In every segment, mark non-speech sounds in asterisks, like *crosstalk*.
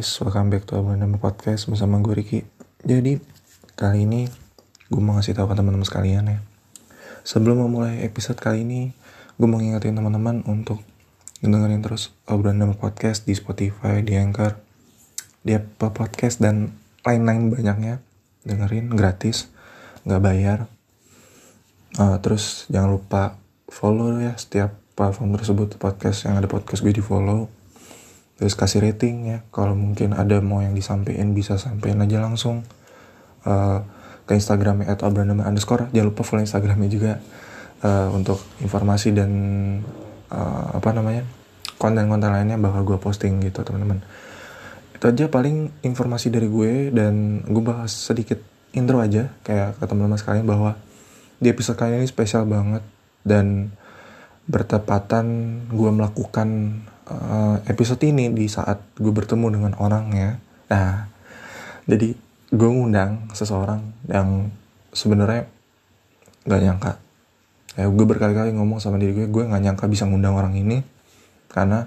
Guys, welcome back to Nama Podcast bersama gue Ricky. Jadi kali ini gue mau ngasih tahu ke teman-teman sekalian ya. Sebelum memulai episode kali ini, gue mau ngingetin teman-teman untuk dengerin terus nama podcast di Spotify, di Anchor, di Apple Podcast dan lain-lain banyaknya. Dengerin gratis, nggak bayar. Uh, terus jangan lupa follow ya setiap platform tersebut podcast yang ada podcast gue di follow terus kasih rating ya. Kalau mungkin ada mau yang disampaikan bisa sampein aja langsung uh, ke Instagramnya abranama underscore. Jangan lupa follow Instagramnya juga uh, untuk informasi dan uh, apa namanya konten-konten lainnya bakal gue posting gitu teman-teman. Itu aja paling informasi dari gue dan gue bahas sedikit intro aja kayak ke teman-teman sekalian bahwa di episode kali ini spesial banget dan bertepatan gue melakukan uh, episode ini di saat gue bertemu dengan orangnya. Nah, jadi gue ngundang seseorang yang sebenarnya nggak nyangka. Ya, gue berkali-kali ngomong sama diri gue, gue nggak nyangka bisa ngundang orang ini karena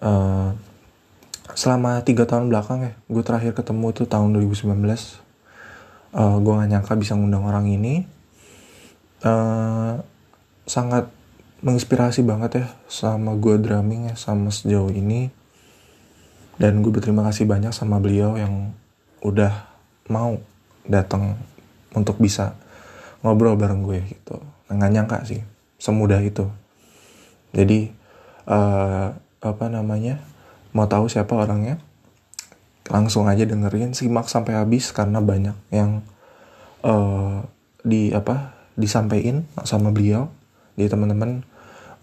uh, selama tiga tahun belakang ya, gue terakhir ketemu itu tahun 2019. Uh, gue nggak nyangka bisa ngundang orang ini. Uh, sangat menginspirasi banget ya sama gue drumming ya sama sejauh ini. Dan gue berterima kasih banyak sama beliau yang udah mau datang untuk bisa ngobrol bareng gue gitu. Nggak nyangka sih semudah itu. Jadi uh, apa namanya mau tahu siapa orangnya langsung aja dengerin. Simak sampai habis karena banyak yang uh, di apa disampaikan sama beliau jadi teman-teman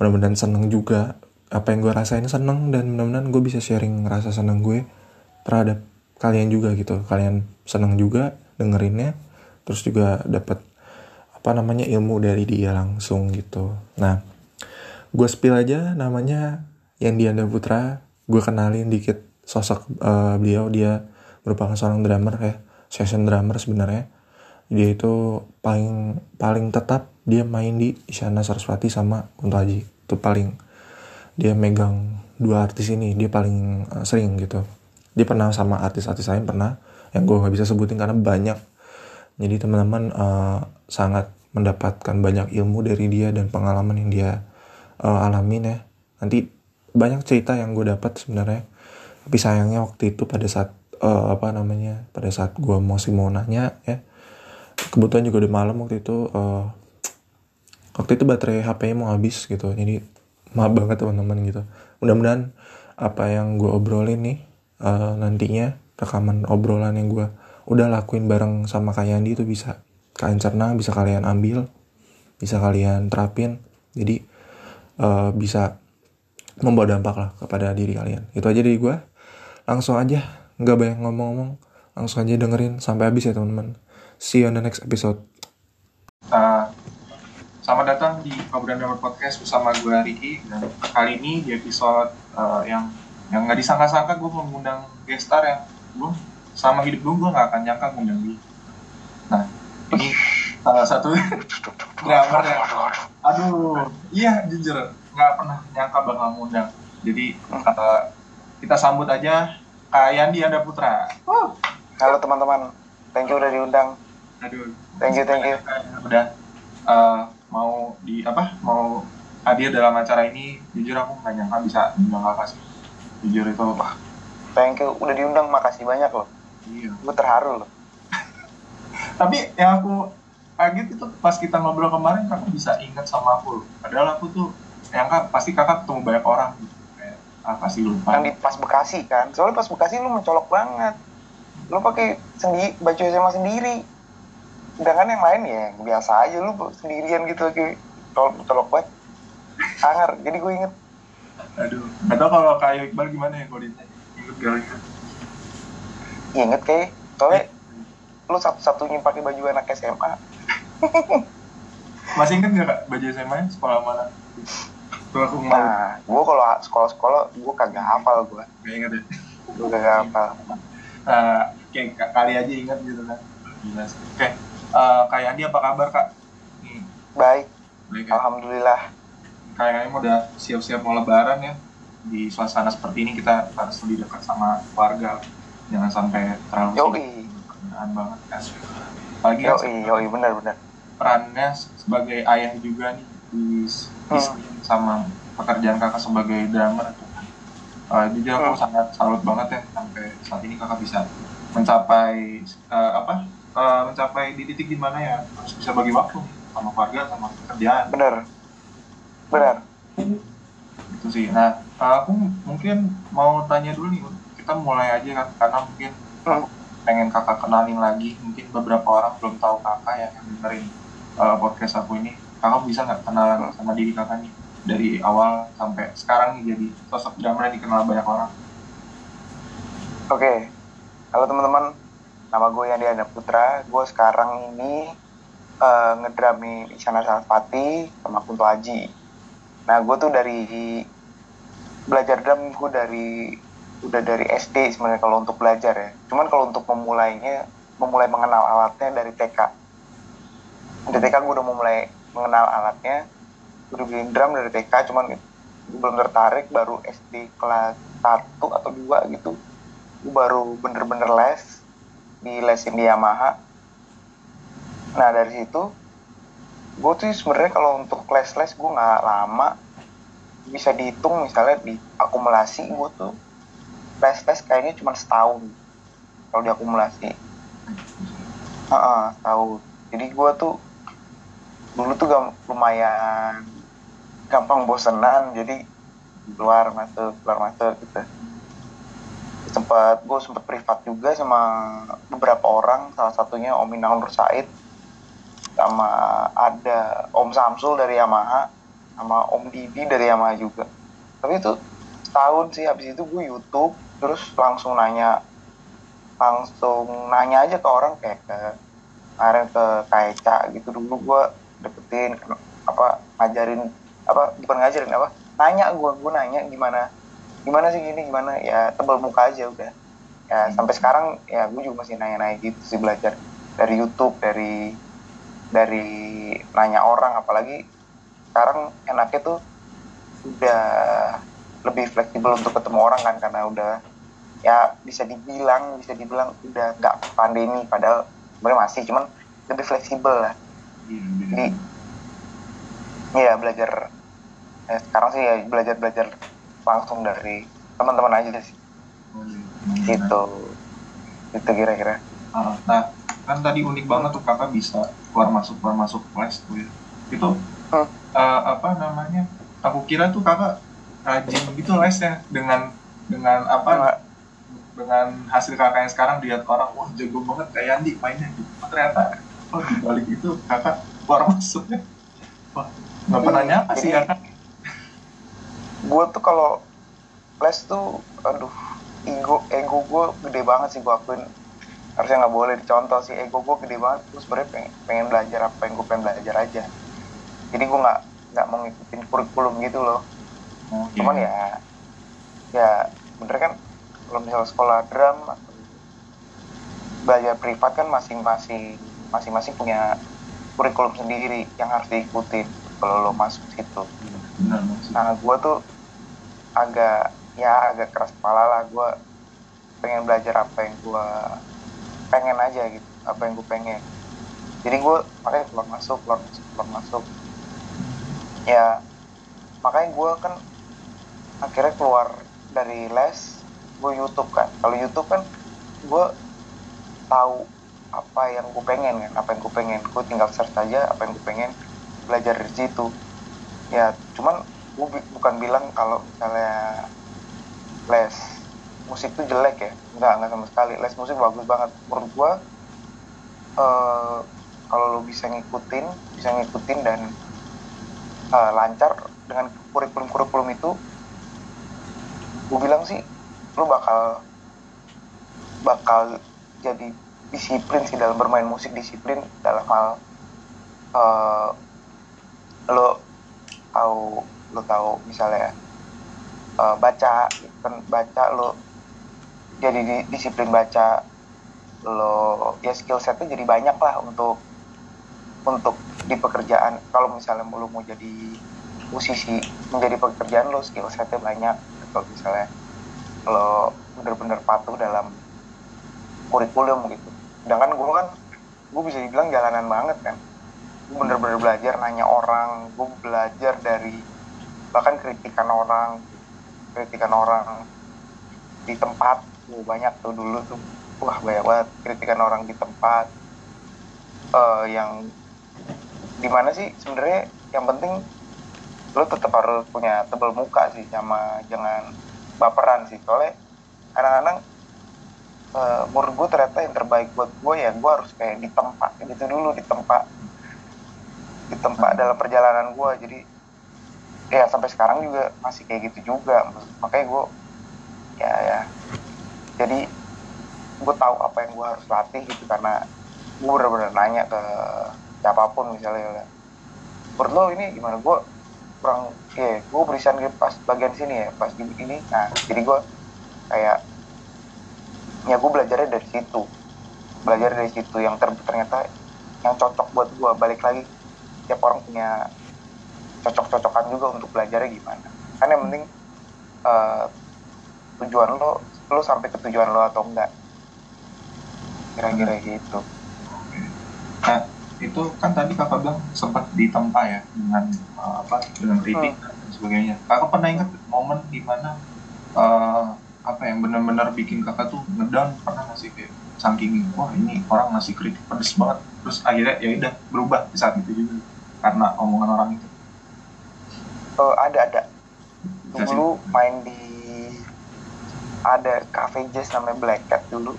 mudah-mudahan seneng juga. Apa yang gue rasain seneng dan mudah-mudahan gue bisa sharing rasa seneng gue terhadap kalian juga gitu. Kalian seneng juga dengerinnya terus juga dapat apa namanya ilmu dari dia langsung gitu. Nah gue spill aja namanya yang Dianda Putra. Gue kenalin dikit sosok uh, beliau. Dia merupakan seorang drummer ya session drummer sebenarnya. Dia itu paling paling tetap dia main di Isyana Saraswati sama Kunto Aji itu paling dia megang dua artis ini dia paling uh, sering gitu. Dia pernah sama artis-artis lain pernah yang gue nggak bisa sebutin karena banyak. Jadi teman-teman uh, sangat mendapatkan banyak ilmu dari dia dan pengalaman yang dia uh, alamin ya. Nanti banyak cerita yang gue dapat sebenarnya. Tapi sayangnya waktu itu pada saat uh, apa namanya pada saat gue masih mau nanya ya kebetulan juga udah malam waktu itu uh, waktu itu baterai HP-nya mau habis gitu jadi maaf banget teman-teman gitu. Mudah-mudahan apa yang gue obrolin nih uh, nantinya rekaman obrolan yang gue udah lakuin bareng sama Kak Yandi itu bisa kalian cerna bisa kalian ambil bisa kalian terapin. Jadi uh, bisa membawa dampak lah kepada diri kalian. Itu aja dari gue langsung aja nggak banyak ngomong-ngomong. Langsung aja dengerin sampai habis ya teman-teman. See you on the next episode. Uh, Selamat datang di Ngobrol Nomor Podcast bersama gue Ricky dan kali ini di episode uh, yang yang nggak disangka-sangka gue mengundang guest star yang gue sama hidup gue gue nggak akan nyangka ngundang dia. Nah ini salah satu *laughs* drummer yang aduh iya jujur nggak pernah nyangka bakal ngundang. Jadi uh, kita sambut aja Kak Yandi Anda Putra. Uh. Halo teman-teman, thank you udah diundang. Aduh, thank you thank you. Udah uh, mau di apa mau hadir dalam acara ini jujur aku nggak nyangka bisa diundang kakak sih. Jujur itu apa thank you. Udah diundang makasih banyak loh. Iya. Gue terharu loh. *laughs* Tapi yang aku kaget itu pas kita ngobrol kemarin kakak bisa ingat sama aku loh. Padahal aku tuh yang kak pasti kakak ketemu banyak orang. Gitu kayak ah pasti lupa. Yang di pas Bekasi kan. Soalnya pas Bekasi lu mencolok banget. Lu pakai sendiri baju SMA sendiri sedangkan yang lain ya biasa aja lu sendirian gitu kayak tolok tolok banget sangar jadi gue inget aduh nggak tau kalau kayak Iqbal gimana ya kalau inget gak inget inget kayak soalnya lu satu-satunya pakai baju anak SMA *laughs* masih inget gak kak baju SMA sekolah mana mau. Nah, gue kalau sekolah-sekolah gue kagak hafal gue. Gak inget ya? Gue kagak hafal. Uh, kayak kali aja inget gitu kan. Oke, okay uh, Kak Yandi apa kabar Kak? Hmm. Baik. Baik ya? Alhamdulillah. Kayaknya udah siap-siap mau lebaran ya. di suasana seperti ini kita harus lebih dekat sama keluarga jangan sampai terlalu Yoi. banget kan apalagi Yoi, yoi, bener bener. perannya sebagai ayah juga nih di, di Hmm. sama pekerjaan kakak sebagai drummer itu uh, jujur aku Hmm. sangat salut banget ya sampai saat ini kakak bisa mencapai uh, apa uh, mencapai di titik di mana ya harus bisa bagi waktu sama keluarga sama pekerjaan Bener. Bener. itu sih nah uh, aku mungkin mau tanya dulu nih kita mulai aja kan karena mungkin Hmm. pengen kakak kenalin lagi mungkin beberapa orang belum tahu kakak ya yang dengerin uh, podcast aku ini kakak bisa nggak kenalan sama diri kakak nih dari awal sampai sekarang nih jadi sosok yang dikenal banyak orang Oke. Halo teman-teman. Nama gue Yandi Anda Putra. Gue sekarang ini eh, ngedrami Isyana Sarasvati sama Kunto Aji. Nah, gue tuh dari belajar drum gue dari udah dari SD sebenarnya kalau untuk belajar ya. Cuman kalau untuk memulainya, memulai mengenal alatnya dari TK. Dari TK gue udah memulai mengenal alatnya. Udah bikin drum dari TK, cuman gue belum tertarik baru SD kelas 1 atau 2 gitu gue baru bener-bener les di lesin di Yamaha. Nah dari situ gue tuh sebenarnya kalau untuk les-les gue nggak lama. Bisa dihitung misalnya di akumulasi gue tuh les-les kayaknya cuma setahun kalau diakumulasi Heeh, setahun. Jadi gue tuh dulu tuh lumayan gampang bosenan. Jadi keluar masuk keluar masuk gitu sempat gue sempat privat juga sama beberapa orang salah satunya Om Inang Nur Said sama ada Om Samsul dari Yamaha sama Om Didi dari Yamaha juga. Tapi itu setahun sih habis itu gue YouTube terus langsung nanya langsung nanya aja ke orang kayak ke kemarin ke Kaeca gitu dulu gue deketin apa ngajarin apa bukan ngajarin apa nanya gue gue nanya gimana gimana sih gini gimana? Ya tebal muka aja udah. Ya sampai sekarang ya gue juga masih nanya-nanya gitu sih belajar. Dari YouTube dari dari nanya orang apalagi sekarang enaknya tuh udah lebih fleksibel untuk ketemu orang kan karena udah ya bisa dibilang bisa dibilang udah nggak pandemi padahal sebenarnya masih cuman lebih fleksibel lah. Jadi ya belajar ya, sekarang sih ya belajar belajar langsung dari teman-teman aja sih. Gitu. Itu kira-kira. Ah, nah kan tadi unik banget tuh kakak bisa keluar masuk keluar masuk kelas tuh ya. Itu Hmm. eh, apa namanya aku kira tuh kakak rajin gitu lesnya dengan dengan apa Nggak, dengan hasil kakak yang sekarang dilihat orang wah jago banget kayak Andi mainnya gitu. Oh, ternyata oh di balik itu kakak keluar masuknya wah nggak pernah nyapa sih ya kan gue tuh kalau les tuh aduh ego ego gue gede banget sih gue akuin. Harusnya nggak boleh dicontoh sih ego gue gede banget. Gue sebenarnya pengen, pengen belajar apa yang gue pengen belajar aja. Jadi gue nggak nggak mau ngikutin kurikulum gitu loh. Oh, iya. cuman ya ya bener kan kalau misalnya sekolah drum belajar privat kan masing-masing masing-masing punya kurikulum sendiri yang harus diikutin kalau lo masuk situ. Nah gue tuh agak ya agak keras kepala lah. Gue pengen belajar apa yang gue pengen aja gitu apa yang gue pengen. Jadi gue makanya keluar masuk keluar masuk keluar masuk. Ya makanya gue kan akhirnya keluar dari les gue YouTube kan. Kalau YouTube kan gue tahu apa yang gue pengen kan apa yang gue pengen. Gue tinggal search aja apa yang gue pengen belajar dari situ. Ya cuman gue bukan bilang kalau misalnya les musik tuh jelek ya. Nggak nggak sama sekali. Les musik bagus banget. Menurut gue eh, kalau lo bisa ngikutin bisa ngikutin dan eh, lancar dengan kurikulum-kurikulum itu gue bilang sih lo bakal bakal jadi disiplin sih dalam bermain musik disiplin dalam hal eh, lo tahu lo tahu misalnya eh, baca kan baca lo jadi di- disiplin baca lo ya skill setnya jadi banyak lah untuk untuk di pekerjaan. Kalau misalnya lo mau jadi musisi menjadi pekerjaan lo skill setnya banyak. Kalau misalnya lo bener-bener patuh dalam kurikulum gitu. Sedangkan gue kan gue bisa dibilang jalanan banget kan. Gue bener-bener belajar nanya orang gue belajar dari bahkan kritikan orang kritikan orang di tempat gue banyak tuh dulu tuh. Wah banyak banget kritikan orang di tempat uh, yang di mana sih sebenarnya yang penting lo tetap harus punya tebel muka sih sama jangan baperan sih. Soalnya kadang-kadang uh, menurut gue ternyata yang terbaik buat gue ya gue harus kayak di tempat gitu dulu di tempat di tempat dalam perjalanan gue jadi ya sampai sekarang juga masih kayak gitu juga. Makanya gue ya ya. Jadi gue tahu apa yang gue harus latih gitu karena gue bener-bener nanya ke siapa pun misalnya menurut lo ini gimana? Gue kurang ya gue berisan gitu pas bagian sini ya pas di ini. Nah jadi gue kayak ya gue belajarnya dari situ. Belajar dari situ yang ter ternyata yang cocok buat gue balik lagi tiap orang punya cocok-cocokan juga untuk belajarnya gimana. Kan yang penting uh, tujuan lo lo sampai ke tujuan lo atau enggak. Kira-kira hmm. gitu. Nah itu kan tadi kakak bilang sempat ditempa ya dengan uh, apa dengan kritik hmm. dan sebagainya. Kakak pernah ingat momen di mana uh, apa yang benar-benar bikin kakak tuh ngedown? Pernah nggak sih kayak saking wah ini orang masih kritik pedes banget. Terus akhirnya ya udah berubah di saat itu juga. Karena omongan orang itu uh, ada ada. Dulu main di ada cafe jazz namanya Black Cat dulu.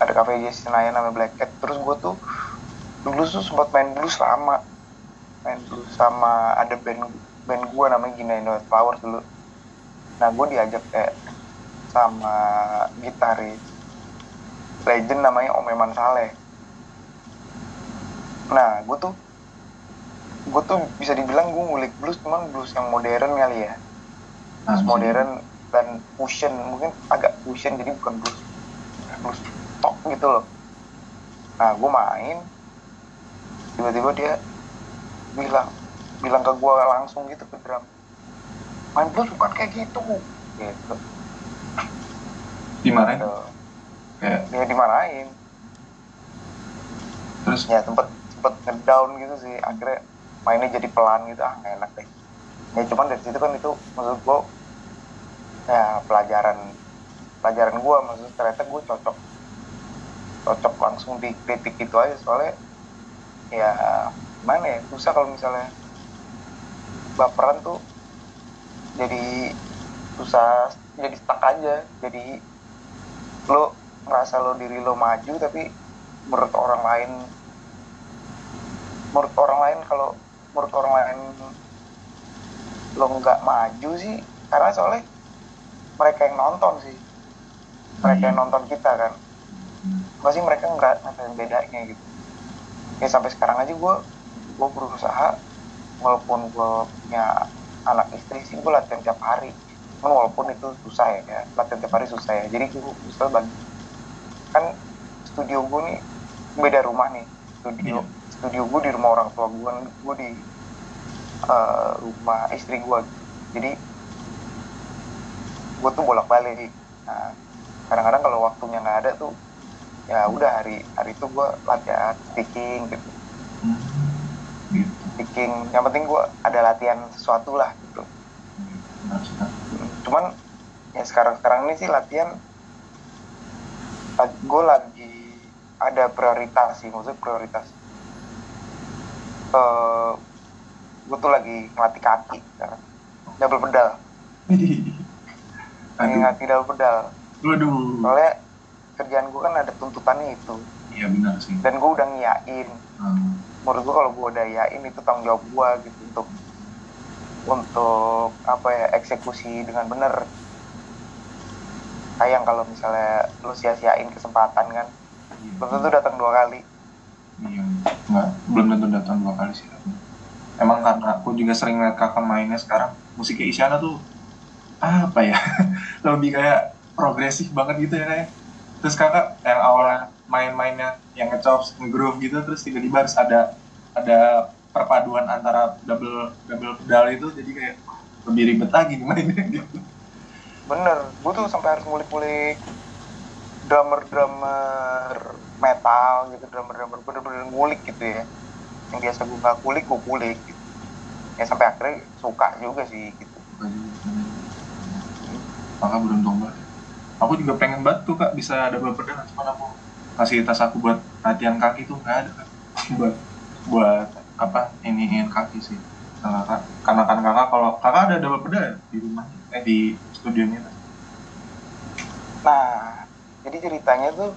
Ada cafe jazz Senayan namanya Black Cat. Terus gue tuh dulu tuh sempat main blues lama main blues sama ada band band gue namanya Gina Indo Flowers dulu. Nah gue diajak kayak sama gitaris legend namanya Om Eman Saleh. Nah gue tuh gue tuh bisa dibilang gue ngulik blues cuman blues yang modern kali ya. Blues modern dan fusion mungkin agak fusion jadi bukan blues blues top gitu loh. Nah gue main tiba-tiba dia bilang bilang ke gue langsung gitu ke drum main blues bukan kayak gitu. Gitu. Dimarahin? Gitu. kayak dia dimarahin. Terus? Ya sempet sempet ngedown gitu sih akhirnya mainnya jadi pelan gitu ah gak enak deh. Ya cuman dari situ kan itu maksud gue ya pelajaran pelajaran gue maksud ternyata gue cocok. Cocok langsung dikritik itu aja soalnya ya mana ya susah kalau misalnya baperan tuh jadi susah jadi stuck aja. Jadi lo merasa lo diri lo maju tapi menurut orang lain menurut orang lain kalau menurut orang lain lo nggak maju sih. Karena soalnya mereka yang nonton sih. Mereka yang nonton kita kan. Pasti mereka nggak ngerasain bedanya gitu. Ya sampai sekarang aja gue gue berusaha walaupun gue punya anak istri sih gue latihan tiap hari. Kan walaupun itu susah ya, ya. Latihan tiap hari susah ya. Jadi gue bisa bagi kan studio gue nih beda rumah nih. Studio yeah. Studio gue di rumah orang tua gue gue di uh, rumah istri gue jadi gue tuh bolak balik nah kadang-kadang kalau waktunya nggak ada tuh ya udah hari hari itu gue latihan speaking gitu. Hmm speaking yang penting gue ada latihan sesuatu lah gitu. Cuman ya sekarang sekarang ini sih latihan gue lagi ada prioritas sih. Maksudnya prioritas uh, eh, gue tuh lagi ngelatih kaki sekarang. Double pedal. *laughs* Lagi ngelatih double pedal. Waduh. soalnya kerjaan gue kan ada tuntutannya itu. Iya benar sih. Dan gue udah ngiyain. Hmm. Menurut gue kalau gue udah yain itu tanggung jawab gue gitu untuk untuk apa ya eksekusi dengan bener sayang kalau misalnya lu sia-siain kesempatan kan. Iya. belum tentu datang dua kali iya nggak belum tentu datang dua kali sih. Emang karena aku juga sering lihat kakak mainnya sekarang musiknya Isyana tuh apa ya *laughs* lebih kayak progresif banget gitu ya kayak. Terus kakak yang awalnya main-mainnya yang ngechops ngegroove gitu terus tiba-tiba harus ada ada perpaduan antara double double pedal itu jadi kayak lebih ribet lagi mainnya *laughs* gitu. Bener gue tuh sampai harus ngulik-ngulik drummer drummer metal gitu drummer drummer bener-bener ngulik gitu ya. Yang biasa gue nggak kulik gue kulik gitu. Ya sampai akhirnya suka juga sih gitu. Maka beruntung banget? Aku juga pengen banget tuh kak bisa ada beberapa cuman aku kasih tas aku buat latihan kaki tuh nggak ada kak. Buat buat apa iniin kaki sih. Karena karena kan kakak kalau kakak ada double pedal ya di rumah eh di studionya nah jadi ceritanya tuh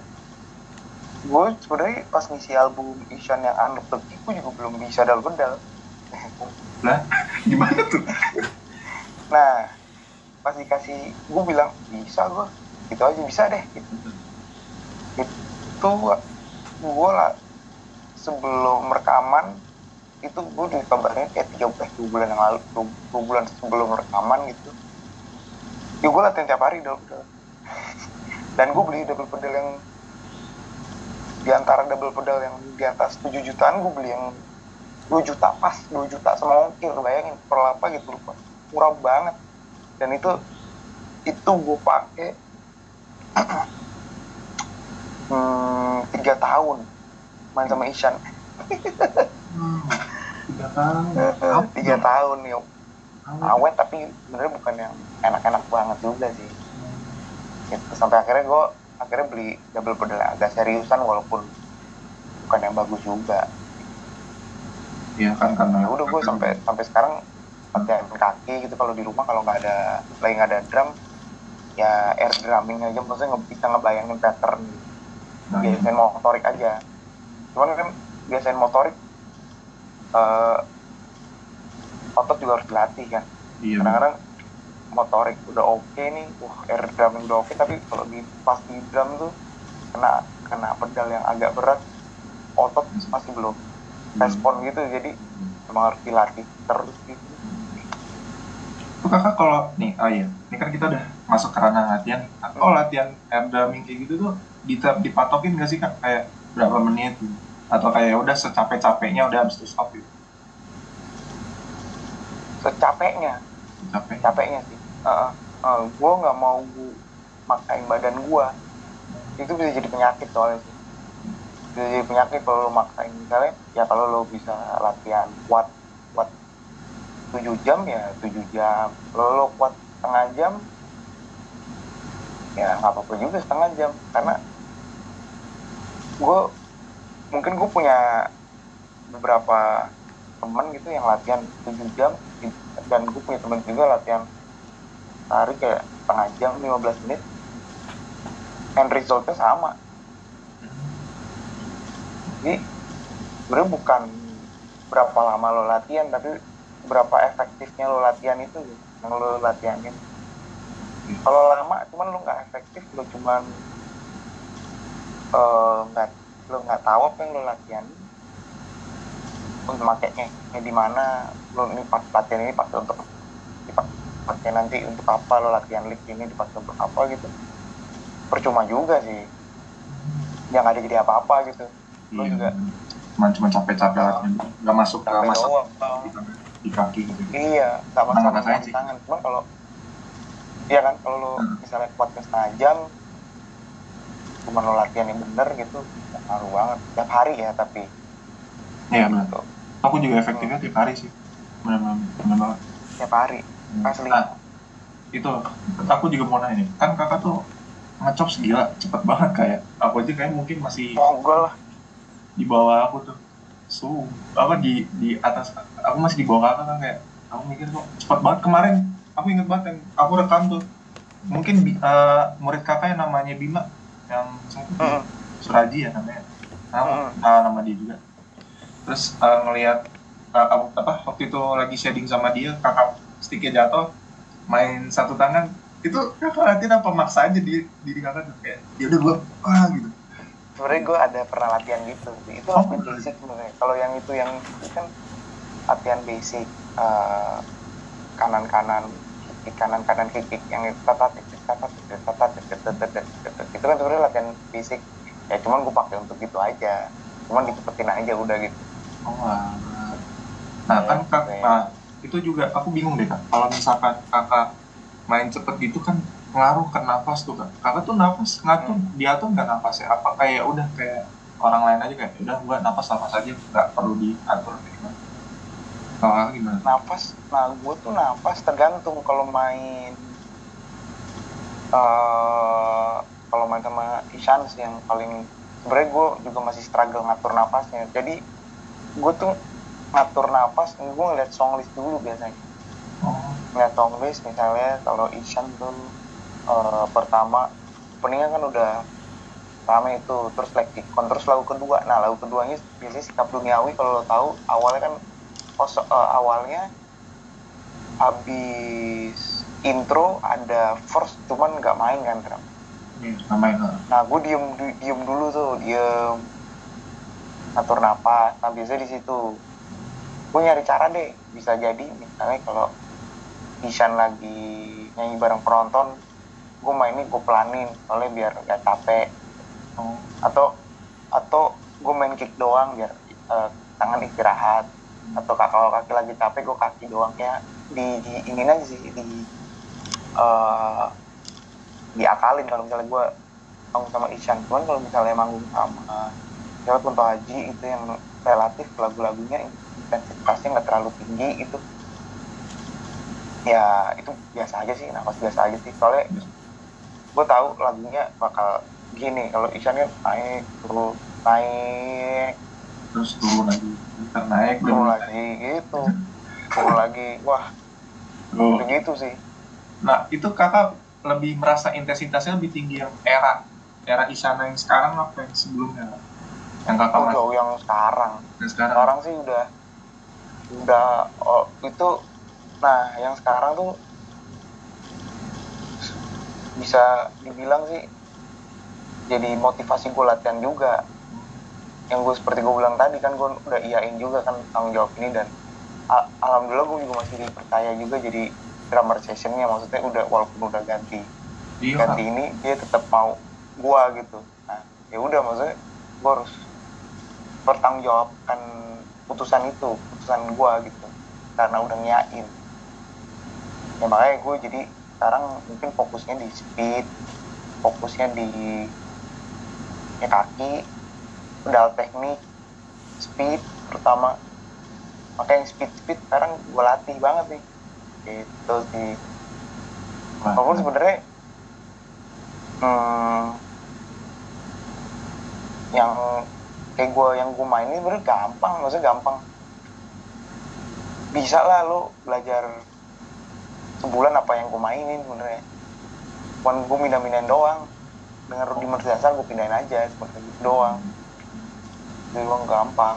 gue sebenarnya pas ngisi album Ishan yang Unlock the Key, gue juga belum bisa double pedal lah gimana tuh? Nah pas dikasih gue bilang bisa gue gitu aja bisa deh. Gitu itu gue lah sebelum rekaman itu gue dikabarin kayak tiga belas dua bulan yang lalu dua, bulan sebelum rekaman gitu. Ya gue latihan tiap hari pedal dan gue beli double pedal yang di antara double pedal yang di atas 7 jutaan gue beli yang 2 juta pas 2 juta sama ongkir bayangin per apa gitu lupa murah banget. Dan itu itu gue pakai *clears throat* hmm, tiga tahun main sama Ishan. Hmm, tiga tahun. *laughs* Tiga tahun yuk. Awet tapi sebenarnya bukan yang enak-enak banget juga sih gitu sampai akhirnya gue akhirnya beli double pedal agak seriusan walaupun bukan yang bagus juga. Iya kan karena ya udah gue sampai sampai sekarang latihan kaki gitu kalau di rumah kalau nggak ada lagi nggak ada drum ya air drumming aja. Maksudnya nggak bisa ngebayangin pattern. Nah, biasain motorik aja. Cuman kan biasain motorik eh, otot juga harus dilatih kan. Iya kadang-kadang motorik udah oke nih wah air drumming udah oke tapi kalau di pas di drum tuh kena kena pedal yang agak berat otot masih belum respon gitu jadi emang harus dilatih terus gitu Tuh kakak kalau nih, oh iya, ini kan kita udah masuk ke ranah latihan. Kalau latihan air drumming kayak gitu tuh dipatokin gak sih kak? Kayak berapa menit? Atau kayak udah secapek-capeknya udah habis itu stop gitu? secapeknya Capek. capeknya sih uh, gue nggak mau makain badan gue itu bisa jadi penyakit soalnya sih. Bisa jadi penyakit kalau lo maksain. Misalnya ya kalau lo bisa latihan kuat kuat 7 jam ya 7 jam. Kalau lo kuat setengah jam ya nggak apa-apa juga setengah jam. Karena gue mungkin gue punya beberapa temen gitu yang latihan 7 jam dan gue punya temen juga latihan sehari kayak setengah jam 15 menit and resultnya sama. Jadi sebenarnya bukan berapa lama lo latihan tapi berapa efektifnya lo latihan itu yang lo latihanin. Kalau lama cuman lo nggak efektif lo cuman eh, nggak lo nggak tahu apa yang lo latihan. Untuk makainya ini di mana lo ini pas latihan ini pakai untuk dipakai nanti untuk apa lo latihan lift ini dipakai untuk apa gitu percuma juga sih yang ada jadi apa-apa gitu lo Iya. juga Cuman cuma capek-capek latihan, nggak masuk nggak capek masuk doang di, di kaki gitu. iya nggak Nah, masalah makanya di sih. tangan cuman kalau iya kan kalau lo Hmm. misalnya kuatnya setengah jam cuma lo latihan yang bener gitu ngaruh banget tiap hari ya tapi Iya benar. gitu Aku juga efektifnya tiap hari sih. Benar-benar benar banget. tiap hari asli Nah, itu aku juga mau nanya nih. Kan kakak tuh ngecop segila cepet banget kayak aku aja kayak mungkin masih mogol lah di bawah aku tuh so apa di di atas aku masih di bawah kakak kan kayak aku mikir kok cepet banget kemarin aku inget banget yang aku rekam tuh mungkin eh, murid kakak yang namanya Bima yang? Mm-mm. Suraji ya namanya nama, Mm-mm. nah, nama dia juga terus eh, ngelihat apa apa, waktu itu lagi shading sama dia kakak sticknya jatuh main satu tangan itu kakak latihan apa maksa aja di diri kakak tuh kayak ya udah gua ah gitu. Sebenarnya gue ada pernah latihan gitu. Itu Oh, latihan bener. basic sebenarnya kalau yang itu yang itu kan latihan basic eh, kanan kanan kiki kanan kanan kiki yang tatat tatat tatat tatat tatat itu kan sebenarnya latihan basic. Ya cuman gue pakai untuk gitu aja. Cuman dicepetin aja udah gitu. Oh, nah kan kak, Oke. nah itu juga aku bingung deh kak. Kalau misalkan kakak main cepet gitu kan ngaruh ke nafas tuh kak. Kakak tuh nafas ngatur diatur nggak nafasnya? Apa kayak udah kayak orang lain aja kayak udah gua nafas nafas aja nggak perlu diatur. Gimana? Kalau gimana? Nafas nah gue tuh nafas tergantung kalau main eh kalau main sama Ishan yang paling sebenarnya gue juga masih struggle ngatur nafasnya. Jadi gue tuh ngatur nafas gue ngeliat song list dulu biasanya. Oh ngeliat song list misalnya kalau Ishan tuh eh, pertama openingnya kan udah rame itu terus Lexicon terus lagu kedua. Nah lagu keduanya biasanya sikap duniawi kalau lo tahu awalnya kan kos- eh, awalnya habis intro ada first cuman nggak main kan Ram. iya namain kak. Nah gue diem di- diem dulu tuh diem. Atur napas nah biasanya di situ gue nyari cara deh bisa jadi misalnya kalau Ishan lagi nyanyi bareng penonton gue mainnya gue pelanin soalnya biar gak capek. Atau atau gue main kick doang biar eh, tangan istirahat. Atau kak- kalau kaki lagi capek gue kaki doang. Kayak di, di ini aja sih di eh diakalin kalau misalnya gue manggung sama Ishan. Cuman kalau misalnya manggung sama Jarod Kunto Haji itu yang relatif lagu-lagunya intensitasnya nggak terlalu tinggi itu ya itu biasa aja sih nafas biasa aja sih. Soalnya gue tahu lagunya bakal gini kalau Ishan kan naik turun naik. Terus turun lagi ntar naik turun dan lagi gitu. Turun lagi wah Oh. begitu sih. Nah itu kakak lebih merasa intensitasnya lebih tinggi yang era era Isana yang sekarang apa yang sebelumnya? Yang kakak oh, jauh yang sekarang. Yang sekarang. Sekarang sih udah udah oh, itu nah yang sekarang tuh bisa dibilang sih jadi motivasi gue latihan juga. Yang gue seperti gue bilang tadi kan gue udah iyain juga kan tanggung jawab ini dan a- alhamdulillah gue juga masih dipercaya juga jadi drummer sessionnya. Maksudnya udah walaupun udah ganti iya. ganti ini dia tetap mau gua gitu. Nah ya udah maksudnya gua harus bertanggungjawabkan putusan itu putusan gua gitu karena udah nyain ya makanya gue jadi sekarang mungkin fokusnya di speed fokusnya di ya kaki pedal teknik speed terutama. Makanya speed speed sekarang gue latih banget nih. Gitu sih. Wah, walaupun sebenarnya hmm, yang kayak gue yang gue mainin sebenarnya gampang maksudnya gampang. Bisa lah lo belajar sebulan apa yang gue mainin sebenarnya. Cuman gue mindah-mindahin doang. Dengan rudimenter dasar gue pindahin aja sebenarnya gitu doang. Jadi doang gampang.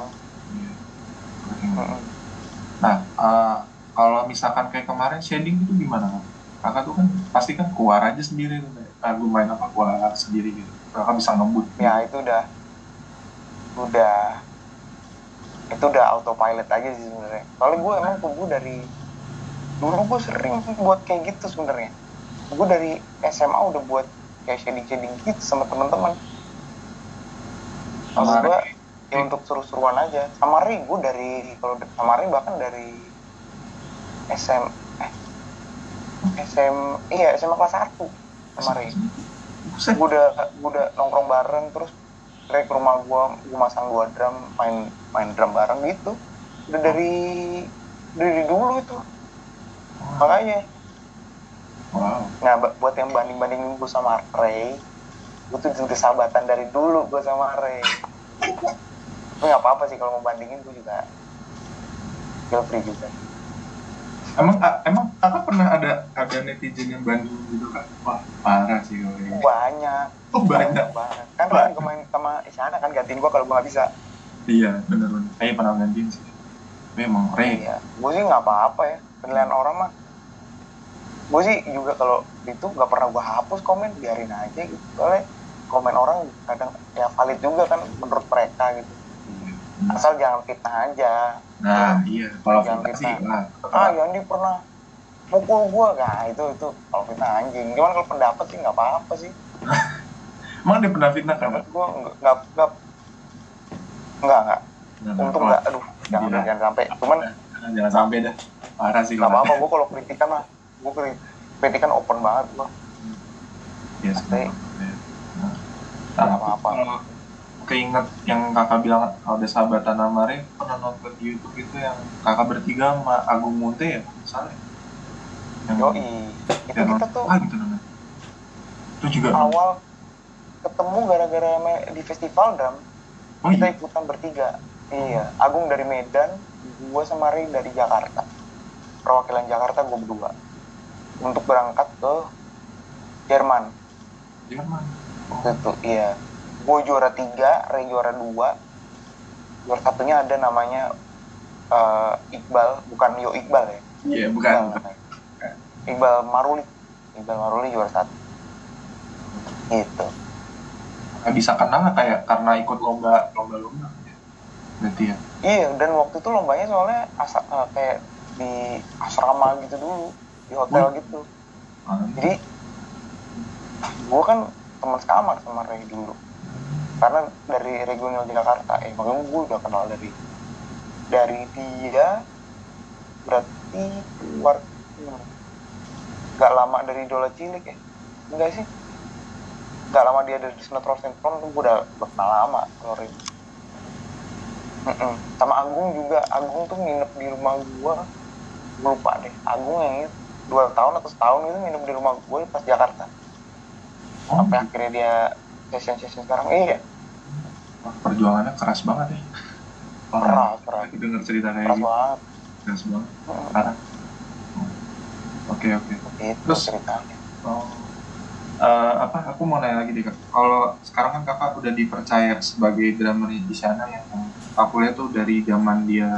Nah eh, kalau misalkan kayak kemarin shading itu gimana Kak? kakak tuh kan pasti kan keluar aja sendiri tuh kayak ah, gue main apa keluar sendiri gitu. Kakak bisa ngebut. Ya itu udah udah itu udah autopilot aja sih sebenarnya. Soalnya gue emang tuh gue dari dulu gue sering buat kayak gitu sebenarnya. Gue dari SMA udah buat kayak shading shading gitu sama teman-teman. Maksud gue ya untuk seru-seruan aja. Sama Ri gue dari kalau de- sama Ri bahkan dari SM eh SM iya SMA kelas 1 sama Ri Buset. gue udah gue udah nongkrong bareng terus Ray ke rumah gue gue masang gua drum main main drum bareng gitu. Udah dari dari dulu itu. Makanya. Wow. Nah buat yang banding bandingin gue sama Ray gue tuh udah sahabatan dari dulu gue sama Ray. *laughs* Tapi nggak apa apa sih kalau mau bandingin gue juga feel free juga emang emang kakak pernah ada ada netizen yang banding gitu kan? Wah parah sih kalau ini. Banyak. Oh banyak. Banget. Kan kan gue main sama Isyana kan gantiin gue kalau gue nggak bisa. Iya bener bener. Saya pernah gantiin sih. Memang Ray Iya, gue sih nggak apa-apa ya. Penilaian orang mah, gue sih juga kalau itu nggak pernah gue hapus komen, biarin aja gitu. Soalnya komen orang kadang ya valid juga kan menurut mereka gitu. Asal jangan fitnah aja. nah iya kalau Jangan sih fitnah. lah Ah, Yandi pernah mukul gue, nah itu itu kalau fitnah anjing. Cuman kalau pendapat sih nggak apa-apa sih. *laughs* emang dia pernah fitnah kan gue nggak nggak nggak nggak. Untung nggak. Aduh, jangan Iya. jangan sampai. Cuman Nah, jangan sampai dah parah sih nggak apa-apa gue kalau kritikan lah gue kritikan open banget gue ya Pasti. Nah, Nggak apa-apa. Keinget yang kakak bilang kalau ada sahabatan Amare pernah nonton di YouTube itu yang kakak bertiga sama Agung Munte ya misalnya yang yoi. Itu kita tuh ah gitu namanya. Itu juga awal ketemu gara-gara di festival drum oh kita iya? ikutan bertiga. Iya Agung dari Medan gue sama Ray dari Jakarta. Perwakilan Jakarta gue berdua. Untuk berangkat ke Jerman. Jerman? Waktu itu iya gue juara tiga Ray juara dua. Juara satunya ada namanya eh, Iqbal bukan Yo Iqbal ya? Iya Iqbal bukan namanya. Iqbal Maruli. Iqbal Maruli juara satu. Gitu. Nggak bisa kenal nggak kayak karena ikut lomba lomba lomba berarti ya? Iya dan waktu itu lombanya soalnya asa, eh, kayak di asrama gitu dulu di hotel Oh. gitu. Ah, jadi gue kan teman sekamar sama Ray dulu karena dari regional Jakarta eh makanya gue udah kenal dari dari dia berarti keluar hmm, nggak lama dari Idola Cilik ya? Enggak sih? Nggak lama dia dari sinetron sinetron tuh gue udah, kenal lama kalau Ray Mm-mm. sama Agung juga Agung tuh nginep di rumah gue gue lupa deh Agung yang itu dua tahun atau setahun itu nginep di rumah gue pas Jakarta. Oh, sampai akhirnya dia session session sekarang. Iya wah, perjuangannya keras banget ya. Keras keras. lagi denger cerita kayak keras gitu. banget. Keras banget. Mm, parah. Oke oke. Terus? ceritanya Oh. Eh, apa aku mau nanya lagi deh kak. Kalau sekarang kan kakak udah dipercaya sebagai drummer di sana yang aku lihat tuh dari zaman dia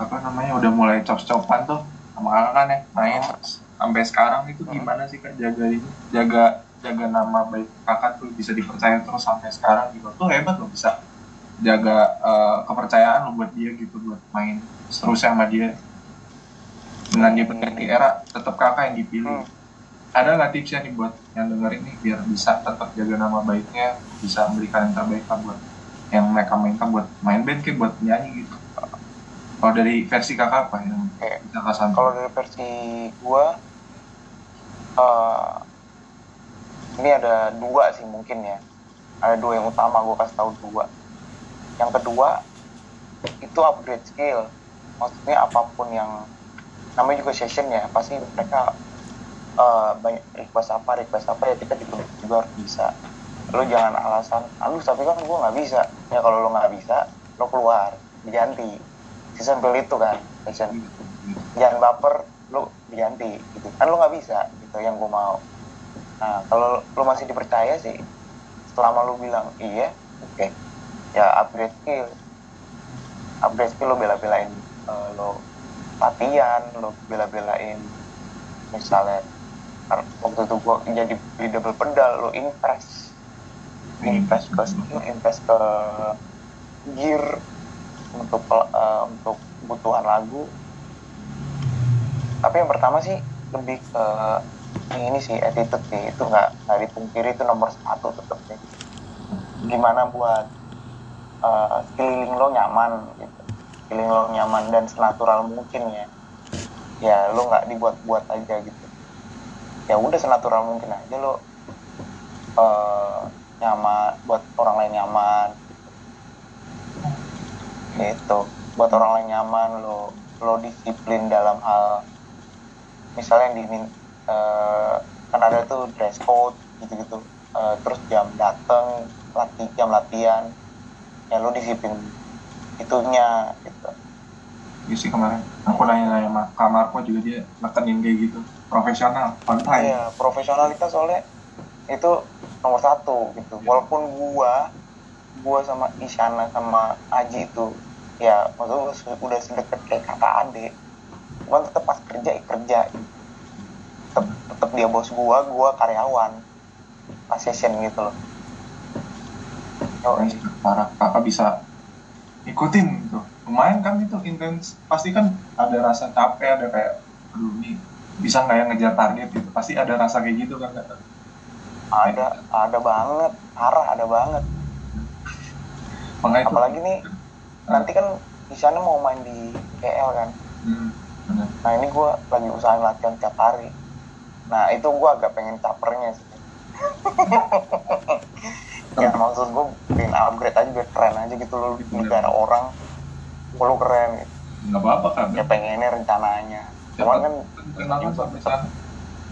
apa namanya udah mulai cop-copan tuh sama kakak kan ya main. Sampai sekarang itu gimana sih kak jaga ini? Jaga jaga nama baik kakak tuh bisa dipercaya terus sampai sekarang gitu. Tuh hebat loh bisa jaga eh, kepercayaan lo buat dia gitu buat main terus sama dia. Dengan dia berganti era tetap kakak yang dipilih. Hmm. ada nggak tipsnya nih buat yang dengerin nih biar bisa tetap jaga nama baiknya bisa memberikan yang terbaik lah buat yang mereka mainkan buat main band kayak buat nyanyi gitu. Kalau dari versi kakak apa yang bisa sampaikan? kalau dari versi gue eh ini ada dua sih mungkin ya. Ada dua yang utama gue kasih tahu dua. Yang kedua itu upgrade skill. Maksudnya apa pun yang namanya juga session ya pasti mereka eh, banyak request apa request apa ya kita juga, juga harus bisa. Lo jangan alasan aduh tapi kan gue nggak bisa. Ya kalau lo nggak bisa lo keluar diganti. Sesimpel itu kan session jangan baper lo diganti gitu. Kan lo nggak bisa gitu yang gue mau nah kalau lo masih dipercaya sih selama lo bilang iya oke. Ya upgrade skill. Upgrade skill lo bela-belain eh, lo latihan lo bela-belain misalnya waktu itu gue jadi beli double pedal lo invest invest ke invest ke gear untuk eh, untuk kebutuhan lagu. Tapi yang pertama sih lebih ke ini sih attitude sih itu nggak nggak dipungkiri itu nomor satu tetap sih. Gimana buat sekeliling lo nyaman gitu. Sekeliling lo nyaman dan senatural mungkin ya. Ya lo nggak dibuat-buat aja gitu. Ya udah senatural mungkin aja lo eh, nyaman buat orang lain nyaman. Gitu. Buat orang lain nyaman lo lo disiplin dalam hal misalnya yang dimin eh, kan ada tuh dress code gitu-gitu Eh, terus jam dateng lati jam latihan ya lo disiplin itunya gitu Iya sih kemarin aku nanya-nanya sama Kak Marco juga dia nekenin kayak gitu profesional on time Iya, profesionalitas soalnya itu nomor satu gitu. Walaupun gua, gua sama Isyana sama Aji itu, ya maksudnya su- udah sedekat kayak kakak adik. Cuman tetap pas kerja ya kerja. Tetap, tetap dia bos gua, gua karyawan. Pas session gitu loh. Yo, sih, parah kakak bisa ikutin gitu lumayan kan itu intens pasti kan ada rasa capek ada kayak aduh bisa nggak ya ngejar target gitu pasti ada rasa kayak gitu kan Kak? ada, ada banget, parah ada banget. makanya itu Apalagi nih, nanti kan Isyana mau main di PL kan. hmm, nah ini gue lagi usahain latihan tiap hari nah itu gue agak pengen capernya sih. *laughs* Ya maksud gue pengen upgrade aja biar keren aja gitu loh di negara orang. Lu keren gitu. Nggak apa-apa kan ya pengennya rencananya. Cuman kan kenalan sampai sana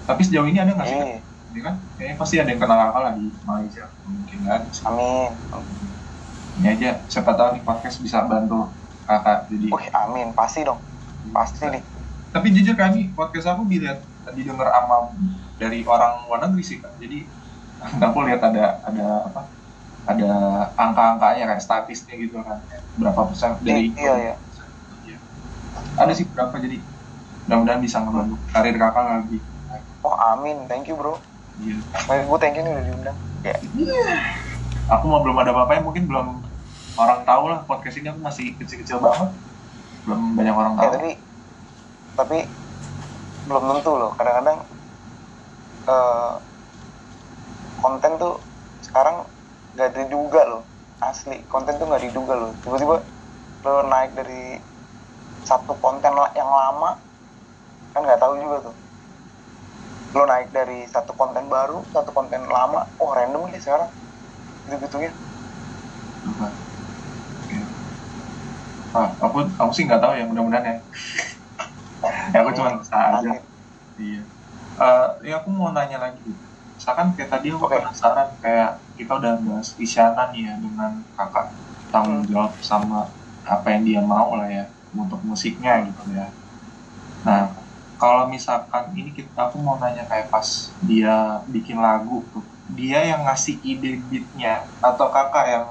tapi sejauh ini ada nggak sih iya. Ini kan kayaknya pasti ada yang kenal kakak lah di Malaysia. Mungkin kan. Amin. Ini aja siapa tahu nih podcast bisa bantu kakak jadi wih amin. Pasti dong. Pasti nih. Tapi jujur nih podcast aku dilihat didengar sama dari orang luar negeri sih kan jadi *laughs* aku lihat ada ada apa ada angka-angkanya kayak statistiknya gitu kan. Berapa persen dari iya iya. Iya. ada sih berapa jadi mudah-mudahan bisa ngebantu karir kakak lagi. Oh amin. Thank you bro. Iya. Gue thank you nih udah diundang. Ya. Aku mau belum ada apa-apa mungkin belum orang tahu lah podcast ini aku masih kecil-kecil banget. Belum banyak orang ya tahu. tapi tapi belum tentu loh kadang-kadang eh, konten tuh sekarang gak diduga loh asli konten tuh gak diduga loh tiba-tiba lo naik dari satu konten yang lama kan nggak tahu juga tuh lo naik dari satu konten baru satu konten lama oh random nih sekarang gitu gitunya Lupa. Oke. Ah, aku aku sih nggak tahu ya mudah-mudahan ya. *laughs* ya aku cuma usaha aja. Iya. Eh, ya aku mau nanya lagi. Misalkan kayak tadi aku Oke. penasaran kayak kita udah bahas Isyana nih ya dengan kakak tanggung Hmm. jawab sama apa yang dia mau lah ya untuk musiknya gitu ya. Nah, kalau misalkan ini kita aku mau nanya kayak pas dia bikin lagu tuh, dia yang ngasih ide beatnya atau kakak yang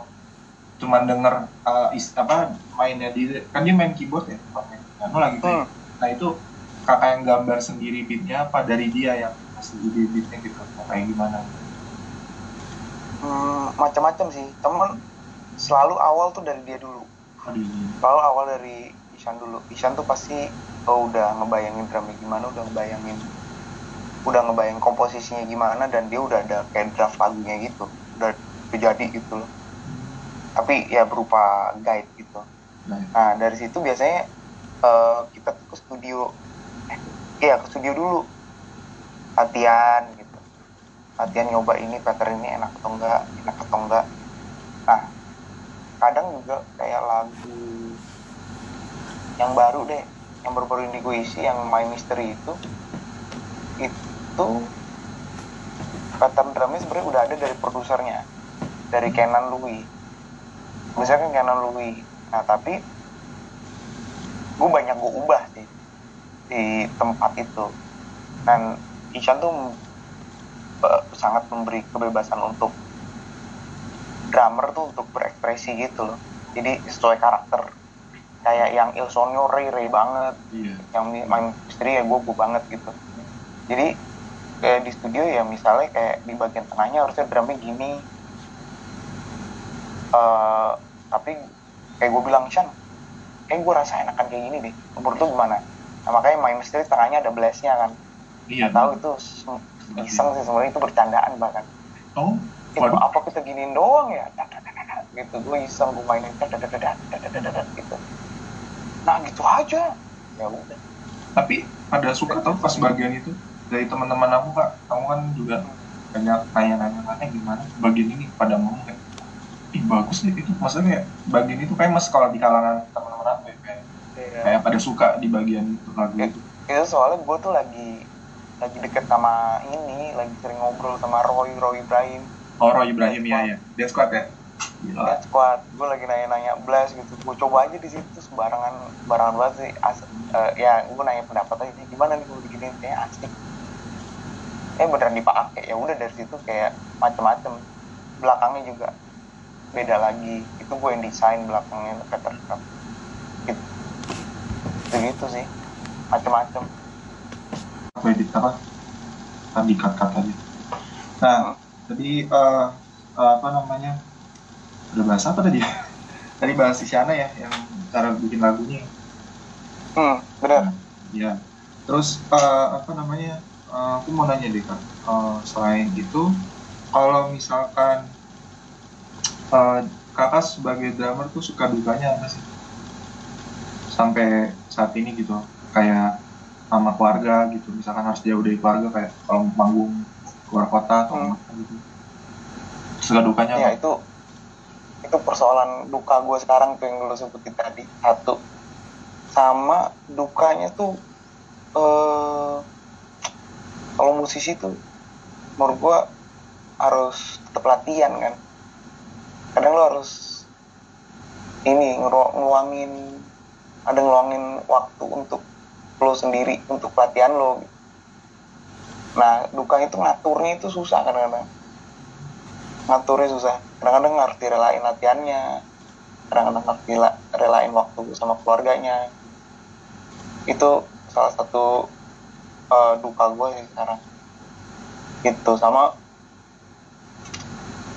cuman denger uh, is, apa mainnya di kan dia main keyboard ya pakai piano lagi Hmm. Nah itu kakak yang gambar sendiri beatnya apa? Dari dia yang ide beatnya gitu. Kayak gimana? Hmm, macam-macam sih. Temen selalu awal tuh dari dia dulu. Di selalu awal dari Ishan dulu. Ishan tuh pasti oh, udah ngebayangin drumnya gimana udah ngebayangin udah ngebayangin komposisinya gimana dan dia udah ada kayak draft lagunya gitu. Udah udah jadi gitu loh. Tapi ya berupa guide gitu. Nah, nah dari situ biasanya eh, kita ke studio. Eh, iya ke studio dulu. Latihan gitu. Latihan nyoba ini pattern ini enak atau enggak enak atau enggak. Nah kadang juga kayak lagu yang baru deh yang baru-baru ini gue isi yang My Mystery itu itu pattern drumnya sebenarnya udah ada dari produsernya dari Kenan Louis misalkan Kenan Louis nah tapi gue banyak gue ubah sih di tempat itu. Dan Ishan tuh eh, sangat memberi kebebasan untuk drummer tuh untuk berekspresi gitu loh. Jadi sesuai karakter. Kayak yang Il Sonyo Ray Ray banget. Iya. Yang main istri ya gue gue banget gitu. Jadi kayak di studio ya misalnya kayak di bagian tengahnya harusnya drumnya gini. Eh, tapi kayak gue bilang Shan kayak gue rasa enakan kayak gini deh. Umur tuh gimana? Nah, makanya main misteri tengahnya ada blastnya kan. Iya tahu itu iseng sih sebenarnya itu bercandaan bahkan. Oh itu apa kita giniin doang ya? *laughs* Gitu gue iseng gue mainin *laughs* gitu. Nah gitu aja. Ya udah. Tapi ada suka tau pas bagian itu? Dari teman-teman aku kak. Kamu kan juga banyak tanya-tanya kan gimana? Bagian ini pada mau nggak? Ih bagus deh itu maksudnya kayak bagian itu famous kalau di kalangan teman-teman aku ya? Kayak, kayak pada suka di bagian itu lagu itu. itu soalnya gue tuh lagi lagi deket sama ini lagi sering ngobrol sama Roy Roy Ibrahim. Oh Roy Ibrahim ya ya Death Squad ya? Gila. Squad. Gue lagi nanya-nanya blast gitu. Gue coba aja di situ sembarangan sembarangan banget sih. As, eh, ya gue nanya pendapat aja gimana nih gue begini kayak asik. Eh beneran dipakai. Ya udah dari situ kayak macem-macem. Belakangnya juga beda lagi. Itu gue yang desain belakangnya Peter Cup gitu. Gitu sih. Macem-macem. Apa edit apa? Kan di cut cut aja nah tadi eh, eh, apa namanya? Udah bahas apa tadi? *laughs* Tadi bahas Isyana ya yang cara bikin lagunya. Hmm bener. Ya terus eh, apa namanya? Eh, aku mau nanya deh kak. Eh, selain itu kalau misalkan eh, kakak sebagai drummer tuh suka dukanya apa sih? Sampai saat ini gitu kayak sama keluarga gitu. Misalkan harus jauh dari keluarga kayak kalau manggung keluar kota atau Hmm. apa gitu. Suka dukanya ya apa? itu itu persoalan duka gue sekarang tuh yang lu sebutin tadi. Satu sama dukanya tuh eh kalau musisi tuh menurut gue harus tetap latihan kan kadang lo harus ini ngelu- ngeluangin ada ngeluangin waktu untuk lo sendiri untuk latihan lo nah dukanya itu ngaturnya itu susah kadang-kadang. Ngaturnya susah. Kadang-kadang harus direlain latihannya. Kadang-kadang relain waktu sama keluarganya. Itu salah satu eh, duka gue sih sekarang. Gitu. Sama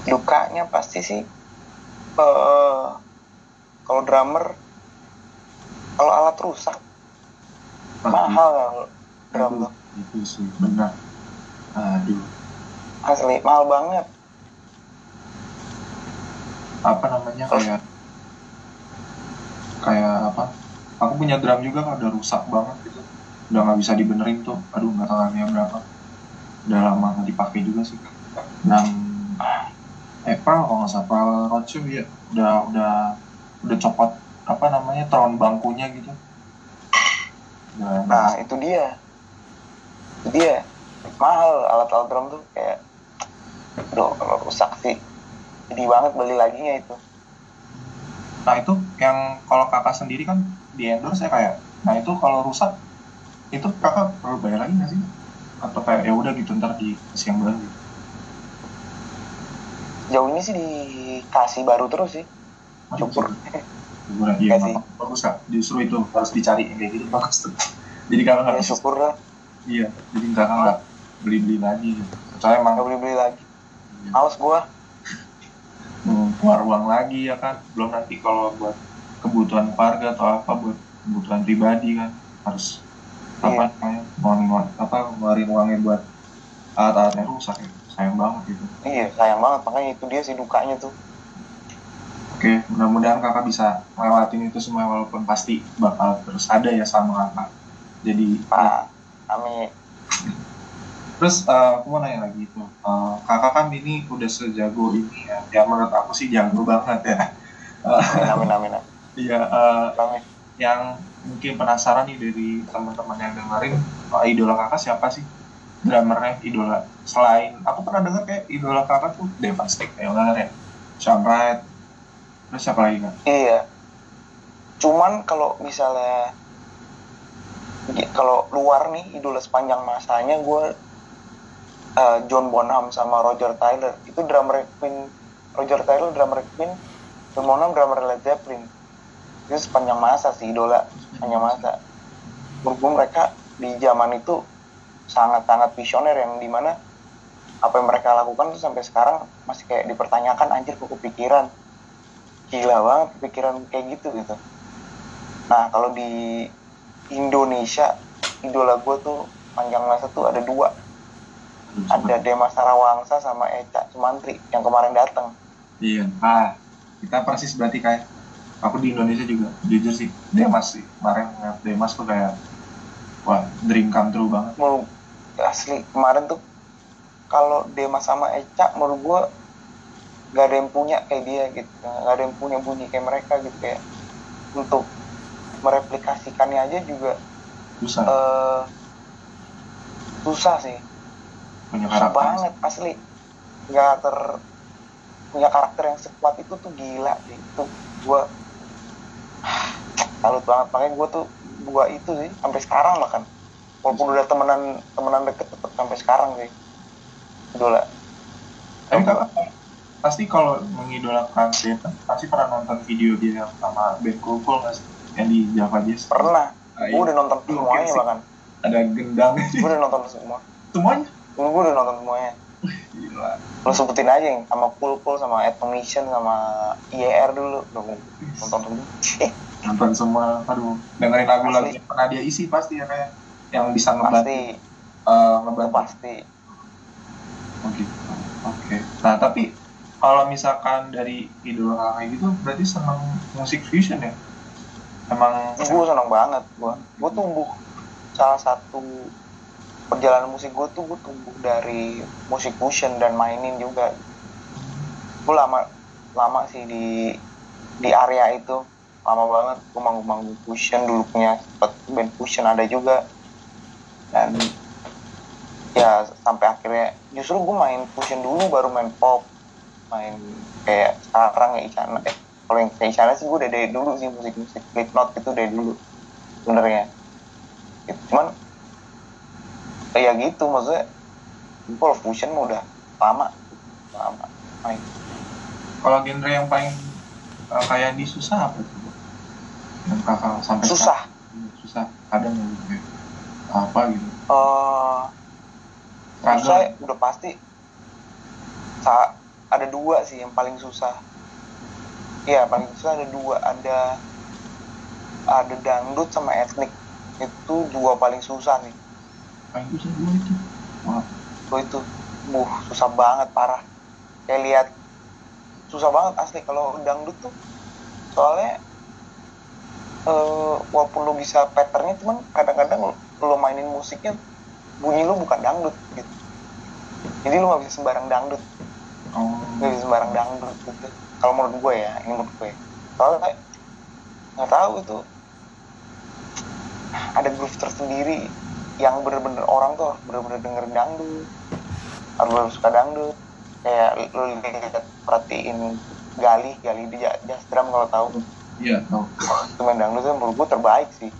dukanya pasti sih eh kalau drummer kalau alat rusak Pasti. mahal kalau drum. Tuh itu sih benar. Aduh. Asli mahal banget. Apa namanya kayak kayak apa? Aku punya drum juga kan udah rusak banget gitu. Udah nggak bisa dibenerin tuh. Aduh nggak tahu harganya berapa udah lama nggak dipakai juga sih. Dan April kalau nggak salah April Roadshow ya udah udah udah copot apa namanya tron bangkunya gitu. Udah nah itu dia. Itu dia. Mahal alat-alat drum tuh kayak kalau rusak sih. Sedih banget beli laginya itu. Nah itu yang kalau kakak sendiri kan di endorse ya kayak, nah itu kalau rusak itu kakak perlu bayar lagi nggak sih? Atau kayak ya udah gitu ntar dikasih yang baru gitu? Jauh ini sih dikasih baru terus sih syukur Syukur iya Kasih. memang bagus kak. Justru itu harus dicari kayak gitu bagus tuh. Jadi kakak nggak ya syukur lah iya, jadi kakak nggak beli beli lagi. Soalnya emang nggak beli beli lagi males gua hmm, keluar uang lagi ya kan. Belum nanti kalau buat kebutuhan keluarga atau apa buat kebutuhan pribadi kan harus apa Iya. namanya ngeluarin apa ngeluarin uangnya buat alat-alat yang rusak ya sayang banget gitu iya sayang banget. Makanya itu dia sih dukanya tuh. Oke mudah-mudahan kakak bisa ngelewatin itu semua walaupun pasti bakal terus ada ya sama kakak. Jadi pak kami terus eh, aku mau nanya lagi tuh Eh, kakak kan ini udah sejago ini ya. Ya menurut aku sih jago *laughs* banget ya. Eh, amin amin amin. *laughs* Iya eh, amin. yang mungkin penasaran nih dari teman-teman yang dengerin oh, idola kakak siapa sih drummernya idola selain aku pernah dengar kayak idola kakak tuh Devastic ya benar ya? Wright terus siapa lagi kak? Iya. Cuman kalau misalnya kalau luar nih idola sepanjang masanya gue eh, John Bonham sama Roger Taylor. Itu drummer Queen Roger Taylor drummer Queen John Bonham drummer Led Zeppelin. Itu sepanjang masa sih idola sepanjang masa. Gue mereka di zaman itu sangat-sangat visioner yang di mana apa yang mereka lakukan tuh sampai sekarang masih kayak dipertanyakan anjir kok kepikiran? Gila banget kepikiran kayak gitu gitu. Nah kalau di Indonesia idola gue tuh panjang masa tuh ada dua. Ada Demas Sarawangsa sama Eca Sumantri yang kemarin datang iya. Ah kita persis berarti kayak aku di Indonesia juga jujur sih. Demas sih. Kemarin Demas tuh kayak wah dream come true banget. Menurut asli kemarin tuh kalau Demas sama Eca menurut gue gak ada yang punya kayak dia gitu. Gak ada yang punya bunyi kayak mereka gitu kayak untuk mereplikasikannya aja juga susah. eh susah sih. Punya karakter. Banget asli. Nggak ter punya karakter yang sekuat itu tuh gila sih. Itu gue salut *sighs* banget. Makanya gue tuh gua itu sih. Sampai sekarang bahkan. Walaupun udah temenan temenan deket tetep sampai sekarang sih. Idola. Tapi kakak pasti kalau mengidolakan Deta pasti pernah nonton video dia yang sama Ben Kukul nggak sih? Yang di Java Jazz. pernah. Ah, gue udah nonton Oke semuanya sih. bahkan. Ada gendang. Gue udah nonton semua. Semuanya. gue udah nonton semuanya. Gila. lo sebutin aja yang sama Cool sama Atomission sama IER dulu. Udah nonton semua Nonton semua. Aduh, dengerin lagu-lagu yang pernah dia isi pasti ya kayak yang bisa ngebantu pasti eh, ngebantu. pasti Oh, gitu. Oke. Nah tapi kalau misalkan dari idola kakak gitu berarti seneng musik fusion ya? emang gue seneng banget gue gue tumbuh salah satu perjalanan musik gue tuh gue tumbuh dari musik fusion dan mainin juga gue lama lama sih di di area itu lama banget gue manggung-manggung fusion dulu punya sempet band fusion ada juga. Dan ya sampai akhirnya justru gue main fusion dulu baru main pop main kayak sekarang ya Isyana eh kalau yang kayak Isyana sih gue udah dari dulu sih musik musik Slipknot itu dari dulu sebenarnya. Gitu. cuman ya gitu maksudnya gue kalau fusion mah udah lama lama main. Kalau genre yang paling uh, kayak di susah apa tuh kakak sampai susah. sekarang- susah. Ada nggak gitu apa gitu. Eh susah Struggle. udah pasti sa- ada dua sih yang paling susah. Iya paling susah ada dua ada ada dangdut sama etnik. Itu dua paling susah nih paling susah dua itu. Wah itu buh susah banget parah. Kayak lihat susah banget asli kalau dangdut tuh. Soalnya eh walaupun lo bisa patternnya cuman kadang-kadang lo, mainin musiknya bunyi lo bukan dangdut gitu. Jadi lo nggak bisa sembarang dangdut. Oh. Nggak bisa sembarang dangdut gitu. Kalau menurut gue ya ini menurut gue. Soalnya kayak nggak tahu itu. Ada groove tersendiri yang bener-bener orang tuh bener-bener dengerin dangdut. Harus bener suka dangdut. Kayak lu lihat perhatiin Gali Gali di Ja- jazz drum kalau tahu iya. Tau itu main dangdut tuh menurut gue terbaik sih.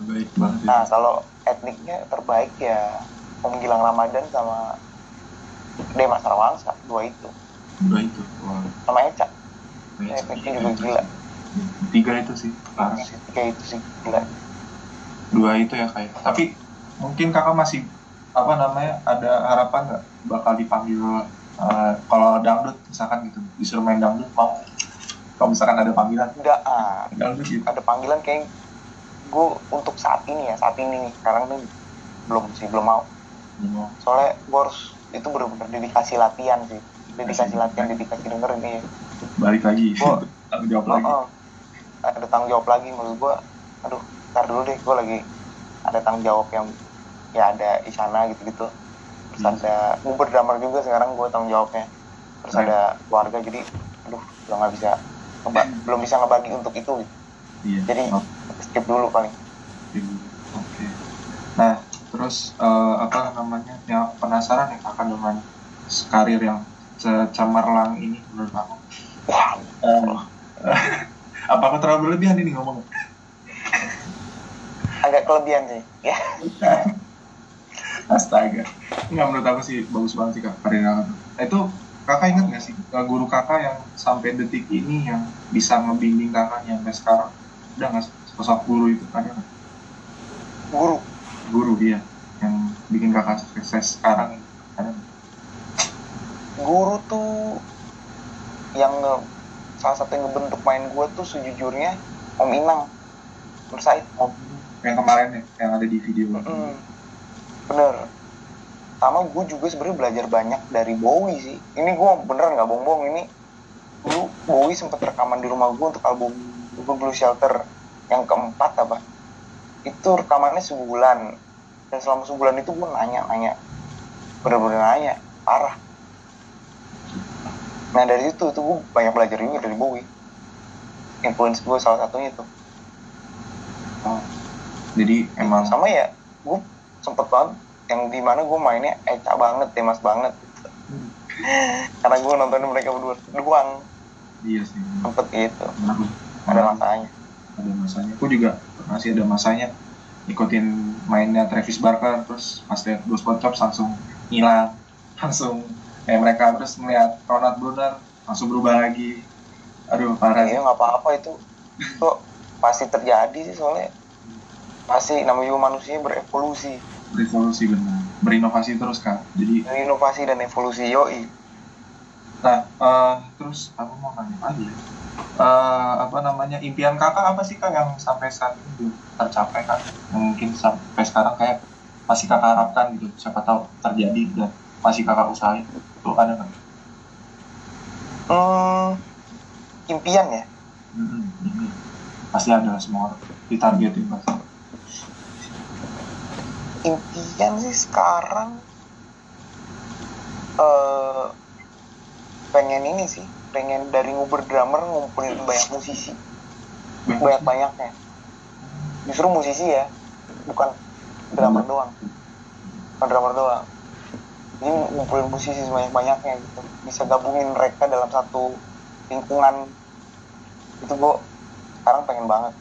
Baik banget ya. nah kalau etniknya terbaik ya Om Gilang Ramadan sama Demas Rawangsa dua itu. Dua itu wah. Sama Eca. Kayaknya etniknya juga gila. Tiga itu sih parah si tiga itu sih gila. Dua itu ya kayak. Tapi mungkin kakak masih apa namanya ada harapan nggak bakal dipanggil eh, kalau dangdut misalkan gitu disuruh main dangdut mau kalau misalkan ada panggilan? Enggak ah, gitu ada panggilan kayak gue untuk saat ini ya saat ini nih. Sekarang nih belum sih belum mau. Mau. Soalnya gue harus itu bener-bener dedikasi latihan sih. Dedikasi latihan dedikasi dengerin nih balik lagi. Gua- *laughs* tanggung jawab lagi. Oh, oh. ada tanggung jawab lagi maksud gue aduh ntar dulu deh gue lagi ada tanggung jawab yang ya ada Isyana gitu-gitu. Terus Hmm. ada gue berdamar juga sekarang gue tanggung jawabnya. Terus Hmm. ada keluarga jadi aduh udah nggak bisa belum bisa ngebagi untuk itu gitu. iya jadi Oke. skip dulu paling oke nah terus eh, apa namanya yang penasaran ya kakak dengan karir yang secemerlang ini menurut aku Eh, *laughs* apa aku terlalu berlebihan ini ngomong agak kelebihan sih *laughs* ya Astaga. Enggak menurut aku sih bagus banget sih kak karir kakak. tuh. Nah, itu kakak ingat gak sih eh, guru kakak yang sampai detik ini yang bisa ngebimbing kakaknya sampai sekarang? Udah nggak sosok guru itu ada nggak? guru. Guru dia yang bikin kakak sukses sekarang ada guru tuh yang nge- salah satu yang ngebentuk main gue tuh sejujurnya Om Inang Nur Said. Oh, yang kemarin ya, yang ada di video. Mm, bener sama gue juga sebenarnya belajar banyak dari Bowie sih. Ini gue bener nggak bohong-bohong ini dulu Bowie sempat rekaman di rumah gue untuk album Blue Blue Shelter yang keempat apa. Itu rekamannya sebulan. Dan selama sebulan itu gue nanya-nanya. Bener-bener nanya parah. Nah dari situ itu gue banyak belajar juga dari Bowie. Influence gue salah satunya itu. Jadi emang sama ya gue sempet banget yang di mana gue mainnya eca banget temas banget. Karena gue nontonin mereka berdua doang iya sih. sempet gitu. Ada ada masanya. Ada masanya. Aku juga masih ada masanya. Ikutin mainnya Travis Barker terus pas lihat Ghost Chops langsung hilang. *laughs* Langsung kayak mereka terus melihat Ronald Brunner langsung berubah lagi. Aduh parah. Iya nggak apa-apa itu. Kok pasti terjadi sih soalnya. Pasti namanya manusia berevolusi revolusi benar. Berinovasi terus kan jadi Dari inovasi dan evolusi yoi. Nah eh, terus aku mau nanya lagi ya. Eh, apa namanya impian kakak apa sih kak yang sampai saat ini belum tercapai kan yang mungkin sampai sekarang kayak masih kakak harapkan gitu. Siapa tahu terjadi dan masih kakak usahain. Itu ada nggak? Hmm, impian ya? Ini. pasti ada semua orang. Ditargetin pasti impian sih sekarang eh pengen ini sih pengen dari nguber drummer ngumpulin banyak musisi. Banyak banyaknya justru musisi ya bukan drummer doang. Bukan drummer doang. Ini ngumpulin musisi sebanyak banyaknya gitu. Bisa gabungin mereka dalam satu lingkungan. Itu gue sekarang pengen banget.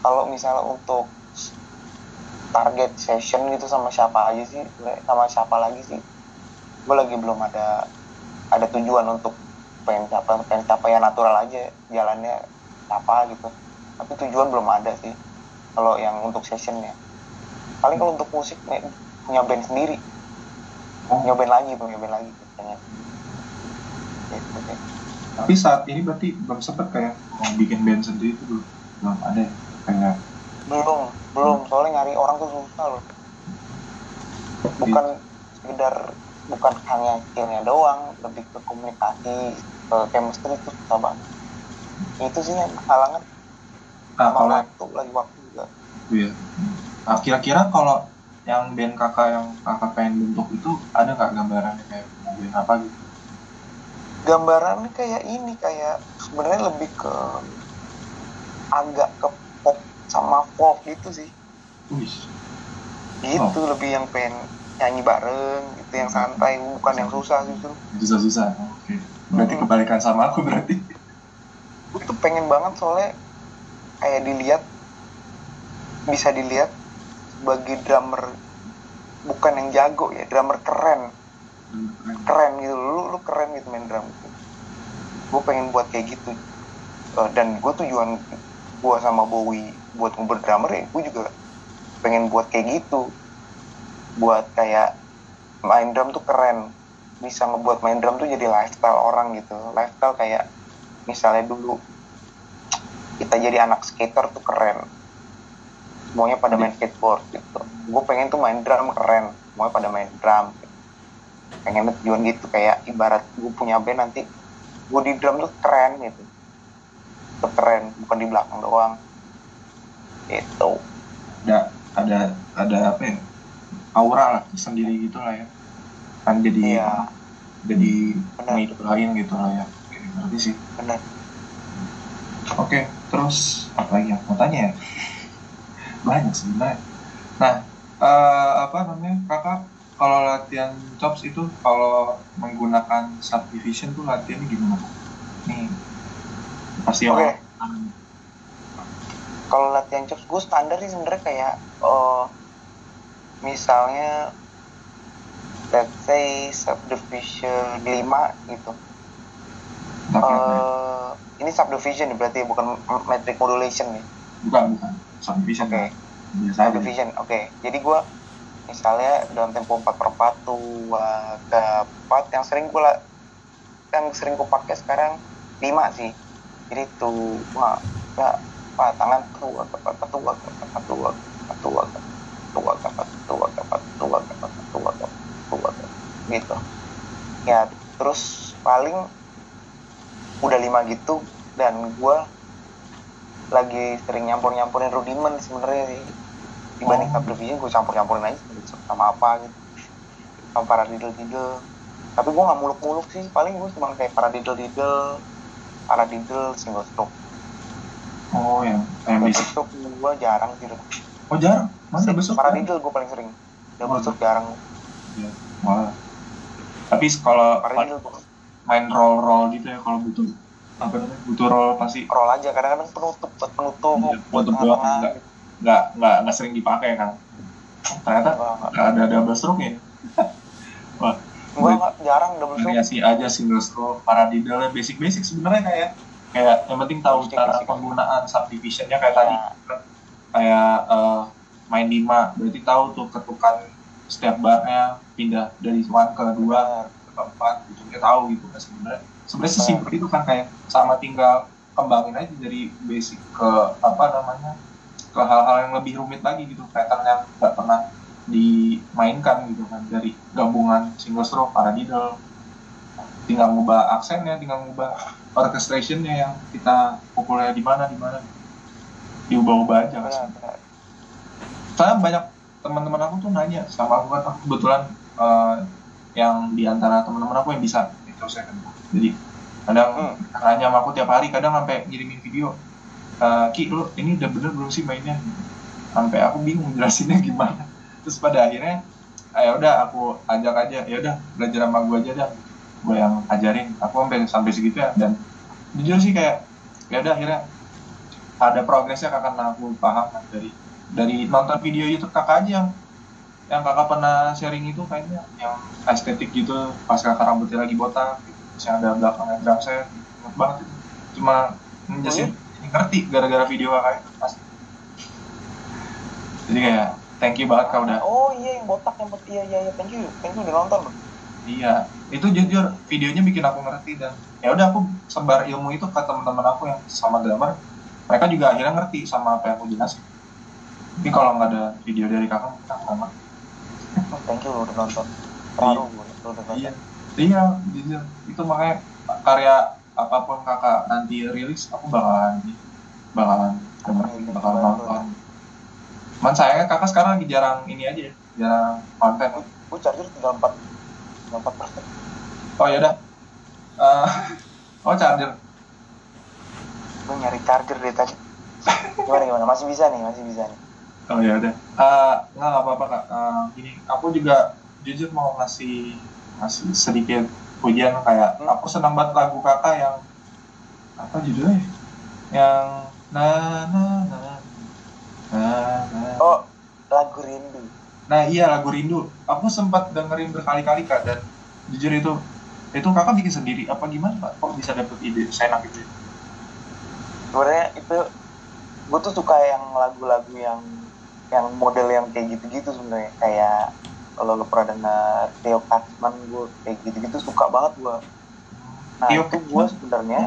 Kalau misalnya untuk target session gitu sama siapa aja sih sama siapa lagi sih gue lagi belum ada ada tujuan untuk pengen capai pengen capai yang natural aja jalannya apa gitu tapi tujuan belum ada sih kalau yang untuk sessionnya paling kalau untuk musik nih, punya band sendiri Oh. nyobain lagi punya band lagi gitu, gitu. tapi saat ini berarti belum sempet kayak mau bikin band sendiri itu belum belum ada ya? kayak belum belum. Soalnya nyari orang tuh susah loh. Bukan sekedar bukan hanya skillnya doang lebih ke komunikasi ke chemistry itu susah banget. Itu sih yang halangan nah sama kalau waktu lagi waktu juga. Iya. Nah, kira-kira kalau yang band kakak yang kakak pengen bentuk itu ada nggak gambarannya kayak mau band apa gitu? gambarannya kayak ini kayak sebenarnya lebih ke agak ke sama folk gitu sih. Wih, gitu lebih yang pengen nyanyi bareng gitu yang santai bukan yang susah justru susah-susah. Oke. Berarti kebalikan sama aku berarti. gue tuh pengen banget soalnya kayak dilihat bisa dilihat sebagai drummer bukan yang jago ya drummer keren. Keren. Gitu. Lu lu keren gitu main drum. Gue pengen buat kayak gitu. Eh, dan gue tujuan gue sama Bowie buat nguber drummer ya gue juga pengen buat kayak gitu. Buat kayak main drum tuh keren. Bisa ngebuat main drum tuh jadi lifestyle orang gitu. Lifestyle kayak misalnya dulu kita jadi anak skater tuh keren. Semuanya pada main skateboard gitu. Gue pengen tuh main drum keren. Semuanya pada main drum. Pengen tujuan gitu kayak ibarat gue punya band nanti gue di drum tuh keren gitu tuh keren bukan di belakang doang itu Ada ada ada apa ya? Aura lah sendiri gitu lah ya. Kan jadi iya jadi Benar. ngidolain gitu lah ya. Berarti sih. bener Oke, terus apa lagi yang mau tanya ya? Banyak sebenarnya. Nah, eh, apa namanya kakak kalau latihan chops itu kalau menggunakan subdivision tuh latihannya gimana? Pasti Oke. orang. Kalau latihan chops gue standar sih sebenarnya kayak eh, misalnya let's say subdivision 5 gitu. Latihannya. Eh, ini subdivision berarti bukan metric modulation nih. Bukan bukan. Subdivision. Biasa aja. subdivision oke. Jadi gue misalnya dalam tempo 4 per 4 tuh ke 4 yang sering gue yang sering gue pakai sekarang 5 sih jadi tuh. Wah ya pak tangan tuh ke pat tuh ke pat tuh ke pat tuh ke tuh ke pat tuh ke pat tuh ke pat tuh ke tuh ke gitu ya terus paling udah lima gitu dan gue lagi sering nyampur nyampurin rudiment sebenarnya sih. Dibanding Oh. subdivision gue campur campurin aja sama apa gitu. Sama paradiddle diddle tapi gue nggak muluk muluk sih. Paling gue cuma kayak paradiddle diddle paradiddle single stroke Oh yang yang basic. stroke gue jarang sih Oh jarang, mana besok? paradiddle gue paling sering double Oh. stroke jarang Ya, malah. Tapi kalau main roll roll gitu ya kalau butuh apa namanya butuh roll pasti roll aja kadang-kadang penutup buat penutup Iya, buat penutup doang, enggak. nggak nggak nggak sering dipakai kan. Ternyata Enggak, nggak ada double stroke ya. Gue jarang double stroke variasi aja single stroke, paradiddle basic basic sebenarnya kayak kayak yang penting tahu Basic, cara basic. penggunaan subdivisionnya kayak tadi. Ya, kayak eh, main 5 berarti tahu tuh ketukan setiap barnya pindah dari one ke dua ke empat gitu. Dia tahu gitu kan sebenarnya. Sebenarnya sesimpel itu kan kayak sama tinggal kembangin aja dari basic ke apa namanya ke hal-hal yang lebih rumit lagi gitu. Pattern yang nggak pernah dimainkan gitu kan dari gabungan single stroke paradiddle. Tinggal ngubah aksennya tinggal ngubah orchestrationnya yang kita pukulnya di mana di mana. Diubah-ubah aja benar. saya banyak teman-teman aku tuh nanya sama aku kan aku kebetulan eh, yang di antara teman-teman aku yang bisa. Itu saya kan. Jadi kadang Hmm. nanya sama aku tiap hari kadang sampai ngirimin video "Eh, ki lu ini udah bener belum sih mainnya? Sampai aku bingung jelasinnya gimana terus pada akhirnya ah, ya udah aku ajak aja. Ya udah belajar sama gue aja dah. Gue yang ajarin. Aku sampai sampai segitu ya dan jujur sih kayak ya udah akhirnya ada progresnya karena aku paham kan dari dari nonton video YouTube kakak aja yang yang kakak pernah sharing itu kayaknya yang estetik gitu pas kakak rambutnya lagi botak gitu. terus yang ada belakangnya drum set inget banget itu. Cuma menjelaskan ngerti gara-gara video kakak itu pasti jadi kayak thank you banget kak udah Oh iya yang botak yang iya iya iya thank you thank you udah nonton. Iya, itu jujur videonya bikin aku ngerti dan ya udah aku sebar ilmu itu ke teman-teman aku yang sama drummer. Mereka juga akhirnya ngerti sama apa yang aku jelasin. Tapi kalau nggak ada video dari kakak, nggak ngerti. *laughs* thank you udah nonton. Terharu nonton. Iya, iya, jujur. Itu makanya karya apa pun kakak nanti rilis, aku bakalan bakalan dengerin, bakalan nonton. Cuman sayangnya kakak sekarang lagi jarang ini aja, ya, jarang konten. Gue charger tinggal empat tinggal empat persen. Oh ya udah. Eh, *laughs* oh charger. Gue nyari charger dari tadi. Gimana gimana masih bisa nih masih bisa nih. Oh ya udah. Eh, nggak nggak apa-apa kak. Eh, gini, aku juga jujur mau ngasih ngasih sedikit pujian kayak Hmm. aku senang banget lagu kakak yang apa judulnya? Yang na na Oh lagu rindu. Nah iya lagu rindu. Aku sempat dengerin berkali-kali kak dan jujur itu itu kakak bikin sendiri apa gimana pak? Kok bisa dapet ide seenak itu? ya? Sebenarnya itu gue tuh suka yang lagu-lagu yang yang model yang kayak gitu-gitu sebenarnya kayak kalau lo pernah dengar Theo Katzman gue kayak gitu-gitu suka banget gue. Nah Theo itu gue sebenarnya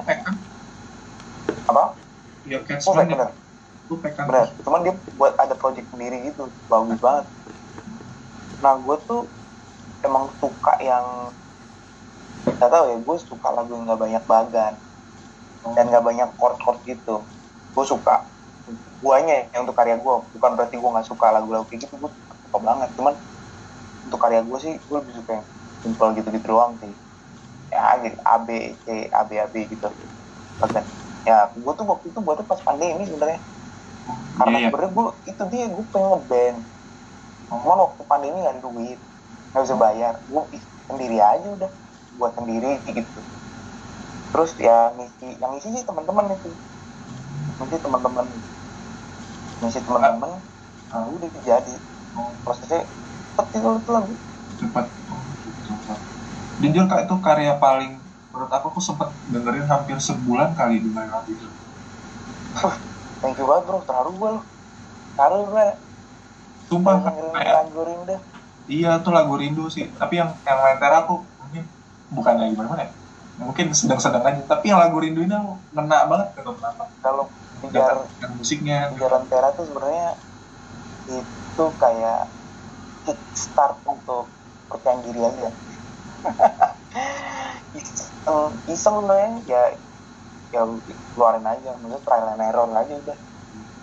apa? Oh Katzman ya. bener Kan? bener. Cuman dia buat ada project sendiri gitu. Bagus banget. Nah gue tuh emang suka yang nggak tahu ya gue suka lagu yang nggak banyak bagan dan nggak banyak chord-chord gitu. Gue suka. Guanya yang untuk karya gue bukan berarti gue nggak suka lagu-lagu kayak gitu. Gue suka banget. Cuman untuk karya gue sih gue lebih suka yang simple gitu-gitu doang sih. Ya gitu A B C A B A B gitu. Bagan ya gue tuh waktu itu buatnya pas pandemi sebenarnya karena Iya, iya. sebenarnya gue itu dia gue pengen ngeband cuman waktu pandemi nggak ada duit nggak bisa bayar. Gue sendiri aja udah buat sendiri gitu. Terus ya ngisi yang ngisi sih teman-teman itu. Ngisi teman-teman ngisi teman-teman nah, udah jadi. Oh. prosesnya cepet itu cepat Oh, gitu. jujur kak itu karya paling menurut aku aku sempet dengerin hampir sebulan kali dengerin lagu itu thank you banget bro. Terharu gue lu. Terharu gue sumpah lagu rindu iya tuh lagu rindu sih. Tapi yang yang lenter aku mungkin bukannya gimana ya. Mungkin sedang-sedang aja. Tapi yang lagu rindu ini ngena banget gak tau kenapa. Kalau dan musiknya Jalan Tera tuh sebenarnya itu kayak kickstart untuk percaya diri aja. *laughs* iseng, iseng sebenarnya. Ya ya keluarin aja, maksudnya trial and error aja udah.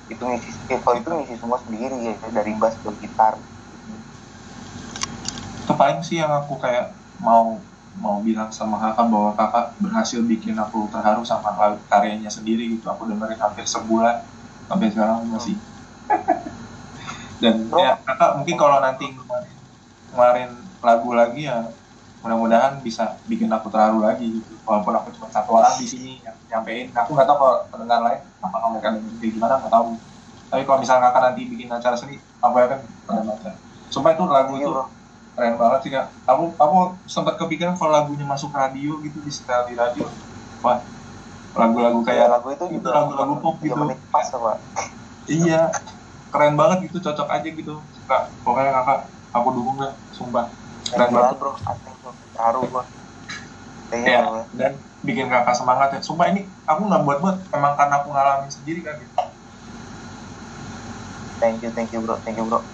Itu ngisi, Evo itu ngisi semua sendiri ya, dari bass ke gitar. itu paling sih yang aku kayak mau mau bilang sama kakak bahwa kakak berhasil bikin aku terharu sama karyanya sendiri gitu aku dengerin hampir sebulan sampai sekarang masih *laughs* dan ya kakak mungkin kalau nanti ngeluarin lagu lagi ya mudah-mudahan bisa bikin aku terharu lagi gitu. Walaupun aku cuma satu orang di sini yang nyampein. Aku nggak tahu kalau pendengar lain apakah mereka dengerin kayak gimana nggak tahu. Tapi kalau misalnya kakak nanti bikin acara seni aku yakin pada baca sumpah itu lagu Iya itu keren banget sih kak. Aku aku sempat kepikiran kalau lagunya masuk radio gitu di setel di radio. Wah lagu-lagu kayak kayak lagu itu itu juga lagu-lagu pop gitu. pas apa? iya keren banget gitu cocok aja gitu. Kak pokoknya kakak aku dukung deh sumpah keren banget. bro, terharu gua. Iya, ya dan bikin kakak semangat ya. Sumpah ini aku nggak buat buat. Emang karena aku ngalamin sendiri kan gitu. Thank you, thank you bro, thank you bro.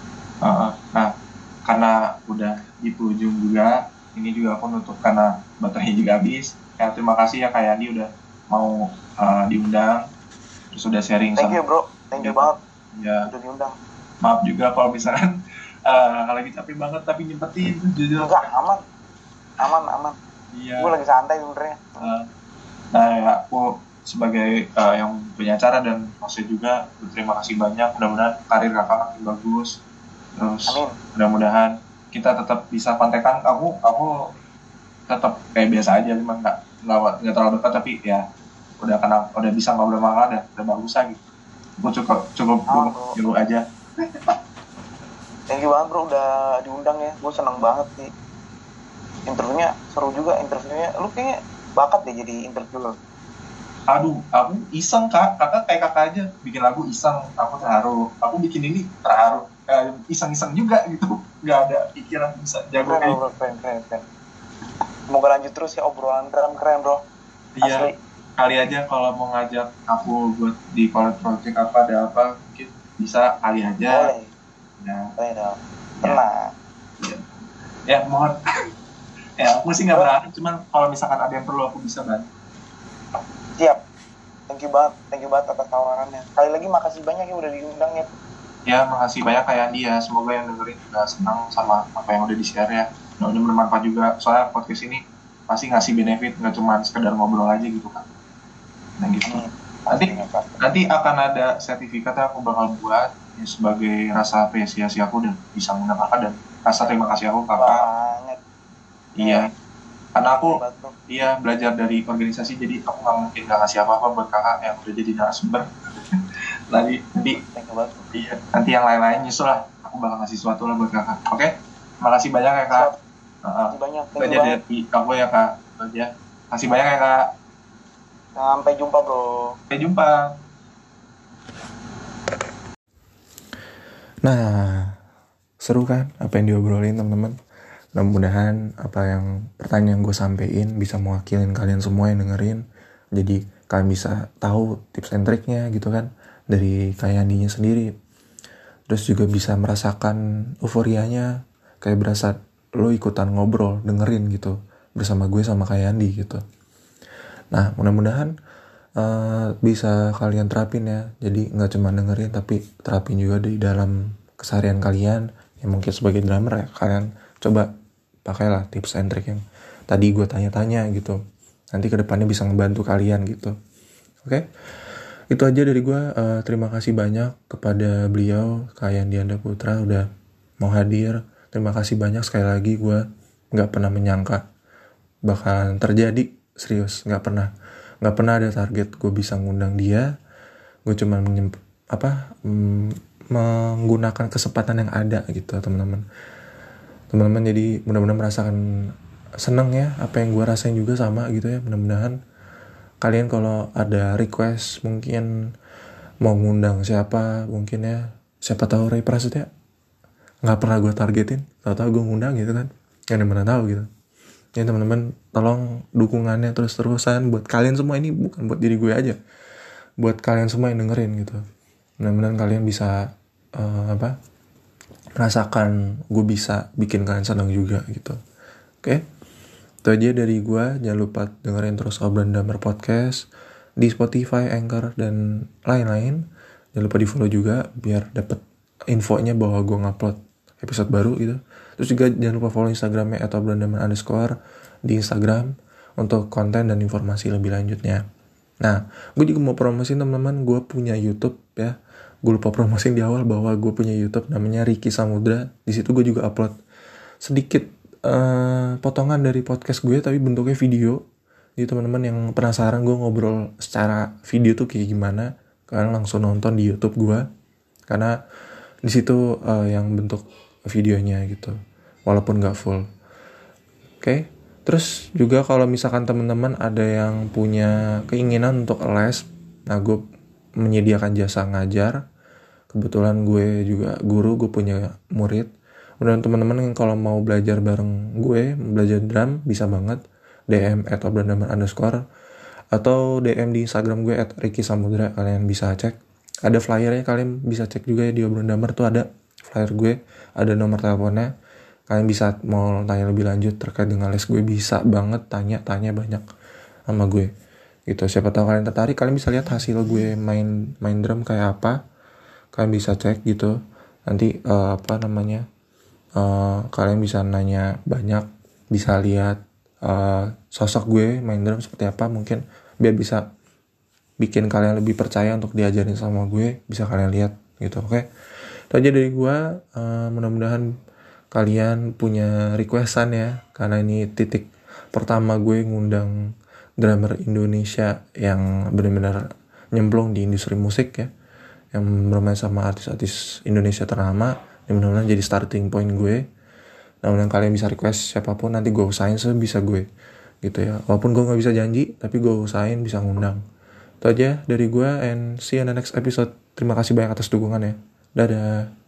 Heeh. nah karena udah di ujung juga ini juga aku nutup karena baterainya juga habis. Ya terima kasih ya kayak Yandi udah mau uh, diundang. Terus udah sharing Thank sama you bro, thank you banget. Ya. Udah diundang. Maaf juga kalau misalkan eh, lagi capek banget tapi nyempetin jujur. Enggak aman. Aman aman. Iya. Gue lagi santai sebenarnya Eh, nah ya aku sebagai eh, yang punya acara dan maksudnya juga berterima kasih banyak. Mudah-mudahan karir kakak makin bagus. Terus mudah-mudahan kita tetap bisa kontekan. Aku aku tetap kayak biasa aja cuma nggak nggak nggak terlalu dekat tapi ya udah kenal udah bisa ngobrol sama kakak udah udah bagus lah gitu aku cukup cukup Oh, cukup dulu aja thank you banget bro udah diundang ya. Gue seneng banget sih. Interviewnya seru juga interviewnya. Lu kayaknya bakat deh jadi interviewer. Aduh aku iseng kak. Kakak kayak kakak aja bikin lagu iseng aku terharu. Aku bikin ini terharu Eh, iseng-iseng juga gitu. Nggak ada pikiran bisa jago keren kayak bro keren keren keren. Semoga lanjut terus ya obrolan keren keren bro. Iya kali aja kalau mau ngajak aku buat di project apa ada apa mungkin bisa kali aja. Boleh nah boleh dong tenang ya mohon. Ya aku sih nggak berani cuman kalau misalkan ada yang perlu aku bisa bantu. Siap. Thank you banget thank you banget atas tawarannya. Kali lagi makasih banyak ya udah diundang ya. Ya makasih banyak kayak Andi ya. Semoga yang dengerin juga senang sama apa yang udah di share ya. Mudah bermanfaat juga. Soalnya podcast ini pasti ngasih benefit nggak cuma sekedar ngobrol aja gitu kan nah gitu. Amin. Nanti- pasti. nanti akan ada sertifikat yang aku bakal buat ya, sebagai rasa apresiasi aku dan bisa mengundang kakak dan rasa terima kasih aku kakak banget. Iya. Karena aku Banget, iya belajar dari organisasi jadi aku nggak mungkin nggak ngasih apa-apa buat kakak yang udah jadi narasumber. *laughs* Nanti nanti iya nanti yang lain-lain nyusul lah aku bakal ngasih sesuatu lah buat kakak. Oke? Makasih banyak ya kak. Makasih banyak. Banget dari aku ya kak. Aja kasih banyak ya kak. Sampai jumpa bro. Sampai jumpa Nah, seru kan apa yang diobrolin teman-teman? Mudah-mudahan apa yang pertanyaan gue sampein bisa mewakilin kalian semua yang dengerin. Jadi kalian bisa tahu tips and triknya gitu kan dari kayak Andinya sendiri. Terus juga bisa merasakan euforianya kayak berasa lo ikutan ngobrol dengerin gitu bersama gue sama kayak Andi gitu. Nah, mudah-mudahan eh, bisa kalian terapin ya. Jadi nggak cuma dengerin tapi terapin juga di dalam keseharian kalian. Ya mungkin sebagai drummer ya kalian coba pakailah tips and trick yang tadi gue tanya-tanya gitu. Nanti ke depannya bisa ngebantu kalian gitu. Oke? Itu aja dari gue. Eh, terima kasih banyak kepada beliau kayak Dianda Putra udah mau hadir. Terima kasih banyak sekali lagi gue nggak pernah menyangka bakal terjadi serius nggak pernah nggak pernah ada target gue bisa ngundang dia. Gue cuma apa mm, menggunakan kesempatan yang ada gitu teman-teman. Teman-teman jadi mudah-mudahan merasakan seneng ya apa yang gue rasain juga sama gitu ya mudah-mudahan. Kalian kalau ada request mungkin mau ngundang siapa mungkin ya siapa tahu Ray Prasetya. Nggak pernah gue targetin tahu-tahu gue ngundang gitu kan. Yang mana tahu gitu ya teman-teman tolong dukungannya terus-terusan buat kalian semua. Ini bukan buat diri gue aja. Buat kalian semua yang dengerin gitu. Mudah-mudahan kalian bisa eh, apa merasakan gue bisa bikin kalian senang juga gitu. Oke? Itu aja dari gue. Jangan lupa dengerin terus obrolan damar podcast di Spotify, Anchor dan lain-lain. Jangan lupa di follow juga biar dapet infonya bahwa gue ngupload episode baru gitu terus juga jangan lupa follow instagramnya atau obrolan underscore di Instagram untuk konten dan informasi lebih lanjutnya. Nah gue juga mau promosiin teman-teman gue punya YouTube ya. Gue lupa promosiin di awal bahwa gue punya YouTube namanya Ricky Samudra. Di situ gue juga upload sedikit eh, potongan dari podcast gue tapi bentuknya video. Jadi teman-teman yang penasaran gue ngobrol secara video tuh kayak gimana kalian langsung nonton di YouTube gue karena di situ eh, yang bentuk videonya gitu walaupun nggak full. Oke terus juga kalau misalkan teman-teman ada yang punya keinginan untuk les nah gue menyediakan jasa ngajar. Kebetulan gue juga guru gue punya murid. Dan teman-teman yang kalau mau belajar bareng gue belajar drum bisa banget. DM atau obrolan underscore atau DM di Instagram gue at Ricky Samudra kalian bisa cek. Ada flyernya kalian bisa cek juga ya di obrolan damar tuh ada flyer gue ada nomor teleponnya kalian bisa mau tanya lebih lanjut terkait dengan les gue bisa banget tanya tanya banyak sama gue gitu siapa tahu kalian tertarik kalian bisa lihat hasil gue main main drum kayak apa kalian bisa cek gitu nanti uh, apa namanya uh, kalian bisa nanya banyak bisa lihat uh, sosok gue main drum seperti apa mungkin biar bisa bikin kalian lebih percaya untuk diajarin sama gue bisa kalian lihat gitu oke okay? Itu aja dari gue uh, mudah-mudahan kalian punya requestan ya karena ini titik pertama gue ngundang drummer Indonesia yang benar-benar nyemplung di industri musik ya yang bermain sama artis-artis Indonesia ternama yang benar-benar jadi starting point gue. Namun yang kalian bisa request siapa pun nanti gue usahain sebisa gue gitu ya. Walaupun gue nggak bisa janji tapi gue usahain bisa ngundang. Itu aja dari gue and see you in the next episode. Terima kasih banyak atas dukungannya dadah